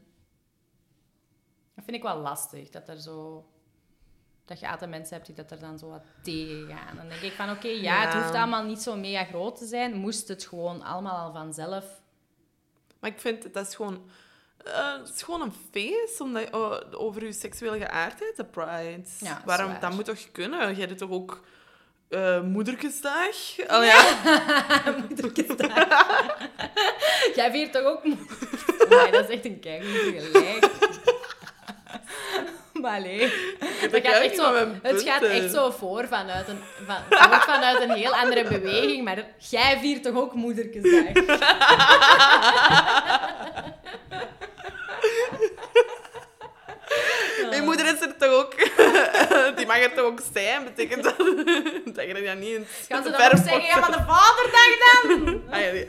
Speaker 2: Dat vind ik wel lastig, dat er zo... Dat je altijd mensen hebt die dat er dan zo wat tegen gaan. Dan denk ik van, oké, ja, het hoeft allemaal niet zo mega groot te zijn. Moest het gewoon allemaal al vanzelf...
Speaker 1: Maar ik vind, dat is gewoon... eh, het is gewoon een feest omdat, je- oh, over je seksuele geaardheid, de Pride.
Speaker 2: Ja,
Speaker 1: Waarom,
Speaker 2: waar.
Speaker 1: dat moet toch kunnen? Jij doet toch ook eh moederkesdag? Al ja.
Speaker 2: Jij viert toch ook... Nee, dat is echt een keigoed vergelijking. Maar nee.
Speaker 1: Dat
Speaker 2: Dat gaat echt zo,
Speaker 1: mijn
Speaker 2: het gaat echt zo voor vanuit een, van, vanuit een heel andere beweging, maar jij viert toch ook moederkesdag?
Speaker 1: Mijn moeder is er toch ook... Die mag er toch ook zijn? Betekent dat dat je dat niet in
Speaker 2: Gaan ze dan ook zeggen, ja, maar de vaderdag dan?
Speaker 1: Ah, ja, nee.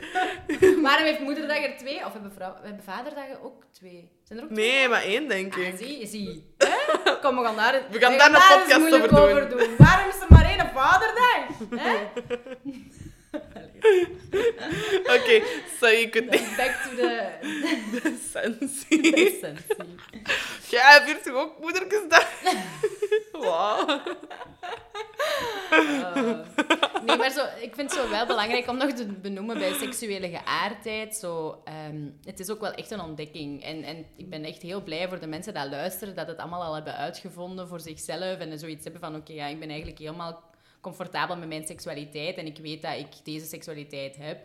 Speaker 2: Waarom heeft moederdag er twee? Of hebben, vrouw, hebben vaderdagen ook twee? Zijn er ook twee?
Speaker 1: nee, maar één, denk
Speaker 2: Ah,
Speaker 1: ik.
Speaker 2: zie, zie. Hè? Kom, we gaan daar,
Speaker 1: We gaan daar een podcast
Speaker 2: moeilijk
Speaker 1: over doen.
Speaker 2: Waarom is er maar één vaderdag? Hè?
Speaker 1: Oké, so je niet...
Speaker 2: Back to the,
Speaker 1: Sensie.
Speaker 2: the essentie.
Speaker 1: Jij viert toch ook moederkesdag? Wauw.
Speaker 2: Uh, nee, maar zo, ik vind het zo wel belangrijk om nog te benoemen bij seksuele geaardheid. Zo, ehm, het is ook wel echt een ontdekking. En, en ik ben echt heel blij voor de mensen die luisteren, dat het allemaal al hebben uitgevonden voor zichzelf. En zoiets hebben van, oké, ja, ik ben eigenlijk helemaal comfortabel met mijn seksualiteit. En ik weet dat ik deze seksualiteit heb.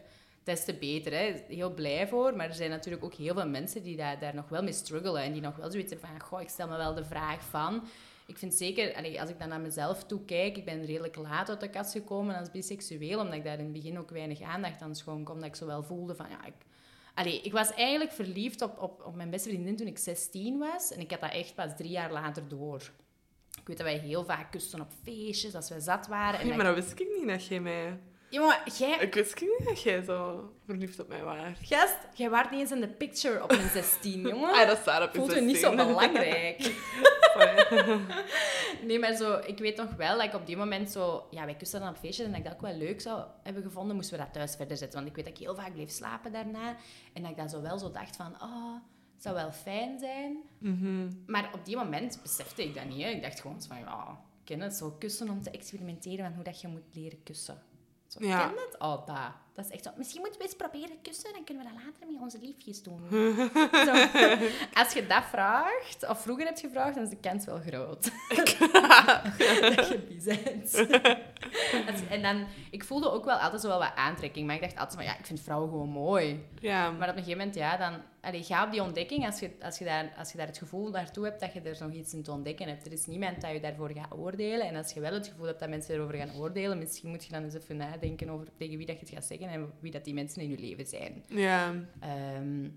Speaker 2: Des te beter, hè. Heel blij voor. Maar er zijn natuurlijk ook heel veel mensen die daar, daar nog wel mee struggelen. En die nog wel zoiets hebben van, goh, ik stel me wel de vraag van... Ik vind zeker, als ik dan naar mezelf toe kijk, ik ben redelijk laat uit de kast gekomen als biseksueel, omdat ik daar in het begin ook weinig aandacht aan schonk, omdat ik zo wel voelde van, ja, ik... Ik was eigenlijk verliefd op, op, op mijn beste vriendin toen ik 16 was, en ik had dat echt pas drie jaar later door. Ik weet dat wij heel vaak kusten op feestjes, als wij zat waren. En
Speaker 1: Nee, maar dat wist ik niet dat jij mij...
Speaker 2: Ja, maar jij...
Speaker 1: Ik wist niet dat jij zo verliefd op mij was.
Speaker 2: Gast, jij waart niet eens in de picture op mijn 16, jongen.
Speaker 1: Ah, dat staat op je
Speaker 2: Voelt je niet zo
Speaker 1: 16.
Speaker 2: belangrijk. Nee, maar zo, ik weet nog wel dat ik op die moment zo... Ja, wij kusten dan op feestjes en dat ik dat ook wel leuk zou hebben gevonden, moesten we dat thuis verder zetten. Want ik weet dat ik heel vaak bleef slapen daarna. En dat ik dan zo wel zo dacht van... Oh, zou wel fijn zijn.
Speaker 1: Mhm.
Speaker 2: Maar op die moment besefte ik dat niet. Hè. Ik dacht gewoon van... Ja, ken het, zo kussen om te experimenteren van hoe dat je moet leren kussen. Zo,
Speaker 1: Ja.
Speaker 2: ken het? Oh, dat. Dat is echt zo... Misschien moeten we eens proberen kussen, dan kunnen we dat later met onze liefjes doen. zo, als je dat vraagt, of vroeger hebt gevraagd, dan is de kans wel groot. dat je bi bent. En dan... Ik voelde ook wel altijd zo wel wat aantrekking, maar ik dacht altijd van... Ja, ik vind vrouwen gewoon mooi.
Speaker 1: Ja.
Speaker 2: Maar op een gegeven moment, ja, dan... Allee, ga op die ontdekking als je, als, je daar, als je daar het gevoel naartoe hebt dat je er nog iets in te ontdekken hebt. Er is niemand dat je daarvoor gaat oordelen. En als je wel het gevoel hebt dat mensen erover gaan oordelen, misschien moet je dan eens even nadenken over tegen wie dat je het gaat zeggen en wie dat die mensen in je leven zijn.
Speaker 1: Ja.
Speaker 2: Ehm,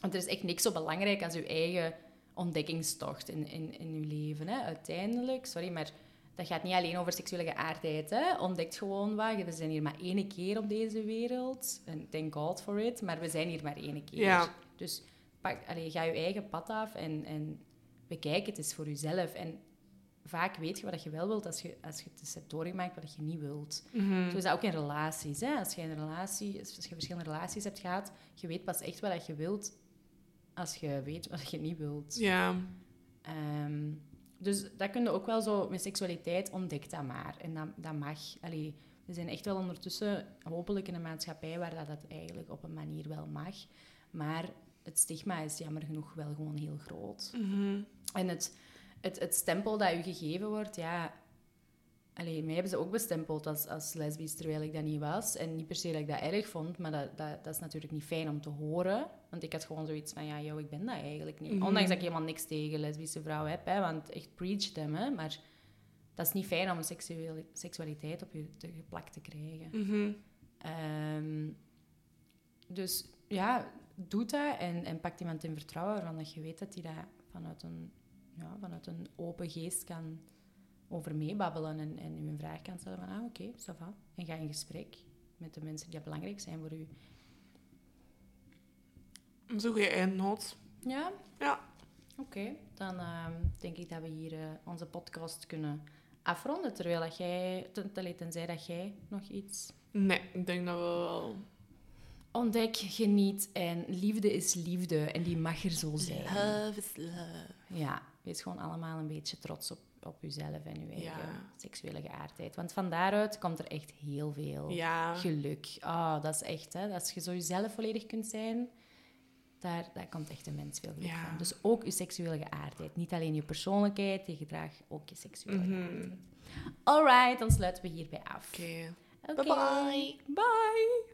Speaker 2: want er is echt niks zo belangrijk als je eigen ontdekkingstocht in, in, in je leven. Hè? Uiteindelijk, sorry, maar dat gaat niet alleen over seksuele geaardheid. Hè? Ontdekt gewoon wat. We zijn hier maar één keer op deze wereld. En thank God for it. Maar we zijn hier maar één keer.
Speaker 1: Ja.
Speaker 2: Dus pak, allee, ga je eigen pad af en, en bekijk het eens voor jezelf. En vaak weet je wat je wel wilt als je, als je het hebt doorgemaakt wat je niet wilt.
Speaker 1: Mhm.
Speaker 2: Zo is dat ook in relaties. Hè? Als je een relatie, als je verschillende relaties hebt gehad, je weet pas echt wat je wilt als je weet wat je niet wilt.
Speaker 1: Ja.
Speaker 2: Ehm, dus dat kun je ook wel zo met seksualiteit ontdekt dat maar. En dat, dat mag. Allee, we zijn echt wel ondertussen hopelijk in een maatschappij waar dat, dat eigenlijk op een manier wel mag. Maar het stigma is jammer genoeg wel gewoon heel groot.
Speaker 1: Mhm.
Speaker 2: En het, het, het stempel dat u gegeven wordt, ja... Allee, mij hebben ze ook bestempeld als, als lesbisch, terwijl ik dat niet was. En niet per se dat ik dat erg vond, maar dat, dat, dat is natuurlijk niet fijn om te horen. Want ik had gewoon zoiets van, ja, joh, ik ben dat eigenlijk niet.
Speaker 1: Mhm.
Speaker 2: Ondanks dat ik helemaal niks tegen lesbische vrouwen heb, hè, want echt preach them, hè. Maar dat is niet fijn om seksuele, seksualiteit op je te, geplakt te krijgen.
Speaker 1: Mhm.
Speaker 2: Ehm, dus ja, doe dat en, en pak iemand in vertrouwen waarvan dat je weet dat hij dat vanuit een, ja, vanuit een open geest kan over meebabbelen en, en u een vraag kan stellen van, ah, oké, ça va. En ga in gesprek met de mensen die belangrijk zijn voor u.
Speaker 1: Zo'n goede eindnoot.
Speaker 2: Ja?
Speaker 1: Ja.
Speaker 2: Oké, dan ehm, denk ik dat we hier eh, onze podcast kunnen afronden, terwijl dat jij, ten- tenzij dat jij nog iets...
Speaker 1: Nee, ik denk dat we wel
Speaker 2: Ontdek, geniet en liefde is liefde en die mag er zo zijn.
Speaker 1: Love is love.
Speaker 2: Ja, wees gewoon allemaal een beetje trots op, op jezelf en je eigen
Speaker 1: Ja.
Speaker 2: seksuele geaardheid. Want van daaruit komt er echt heel veel
Speaker 1: Ja.
Speaker 2: geluk. Ah, dat is echt, hè. Als je zo jezelf volledig kunt zijn, daar, daar komt echt een mens veel geluk
Speaker 1: Ja.
Speaker 2: van. Dus ook je seksuele geaardheid. Niet alleen je persoonlijkheid, je gedrag, ook je seksuele
Speaker 1: Mhm.
Speaker 2: geaardheid. Alright, dan sluiten we hierbij af. Oké.
Speaker 1: Bye-bye.
Speaker 2: Bye.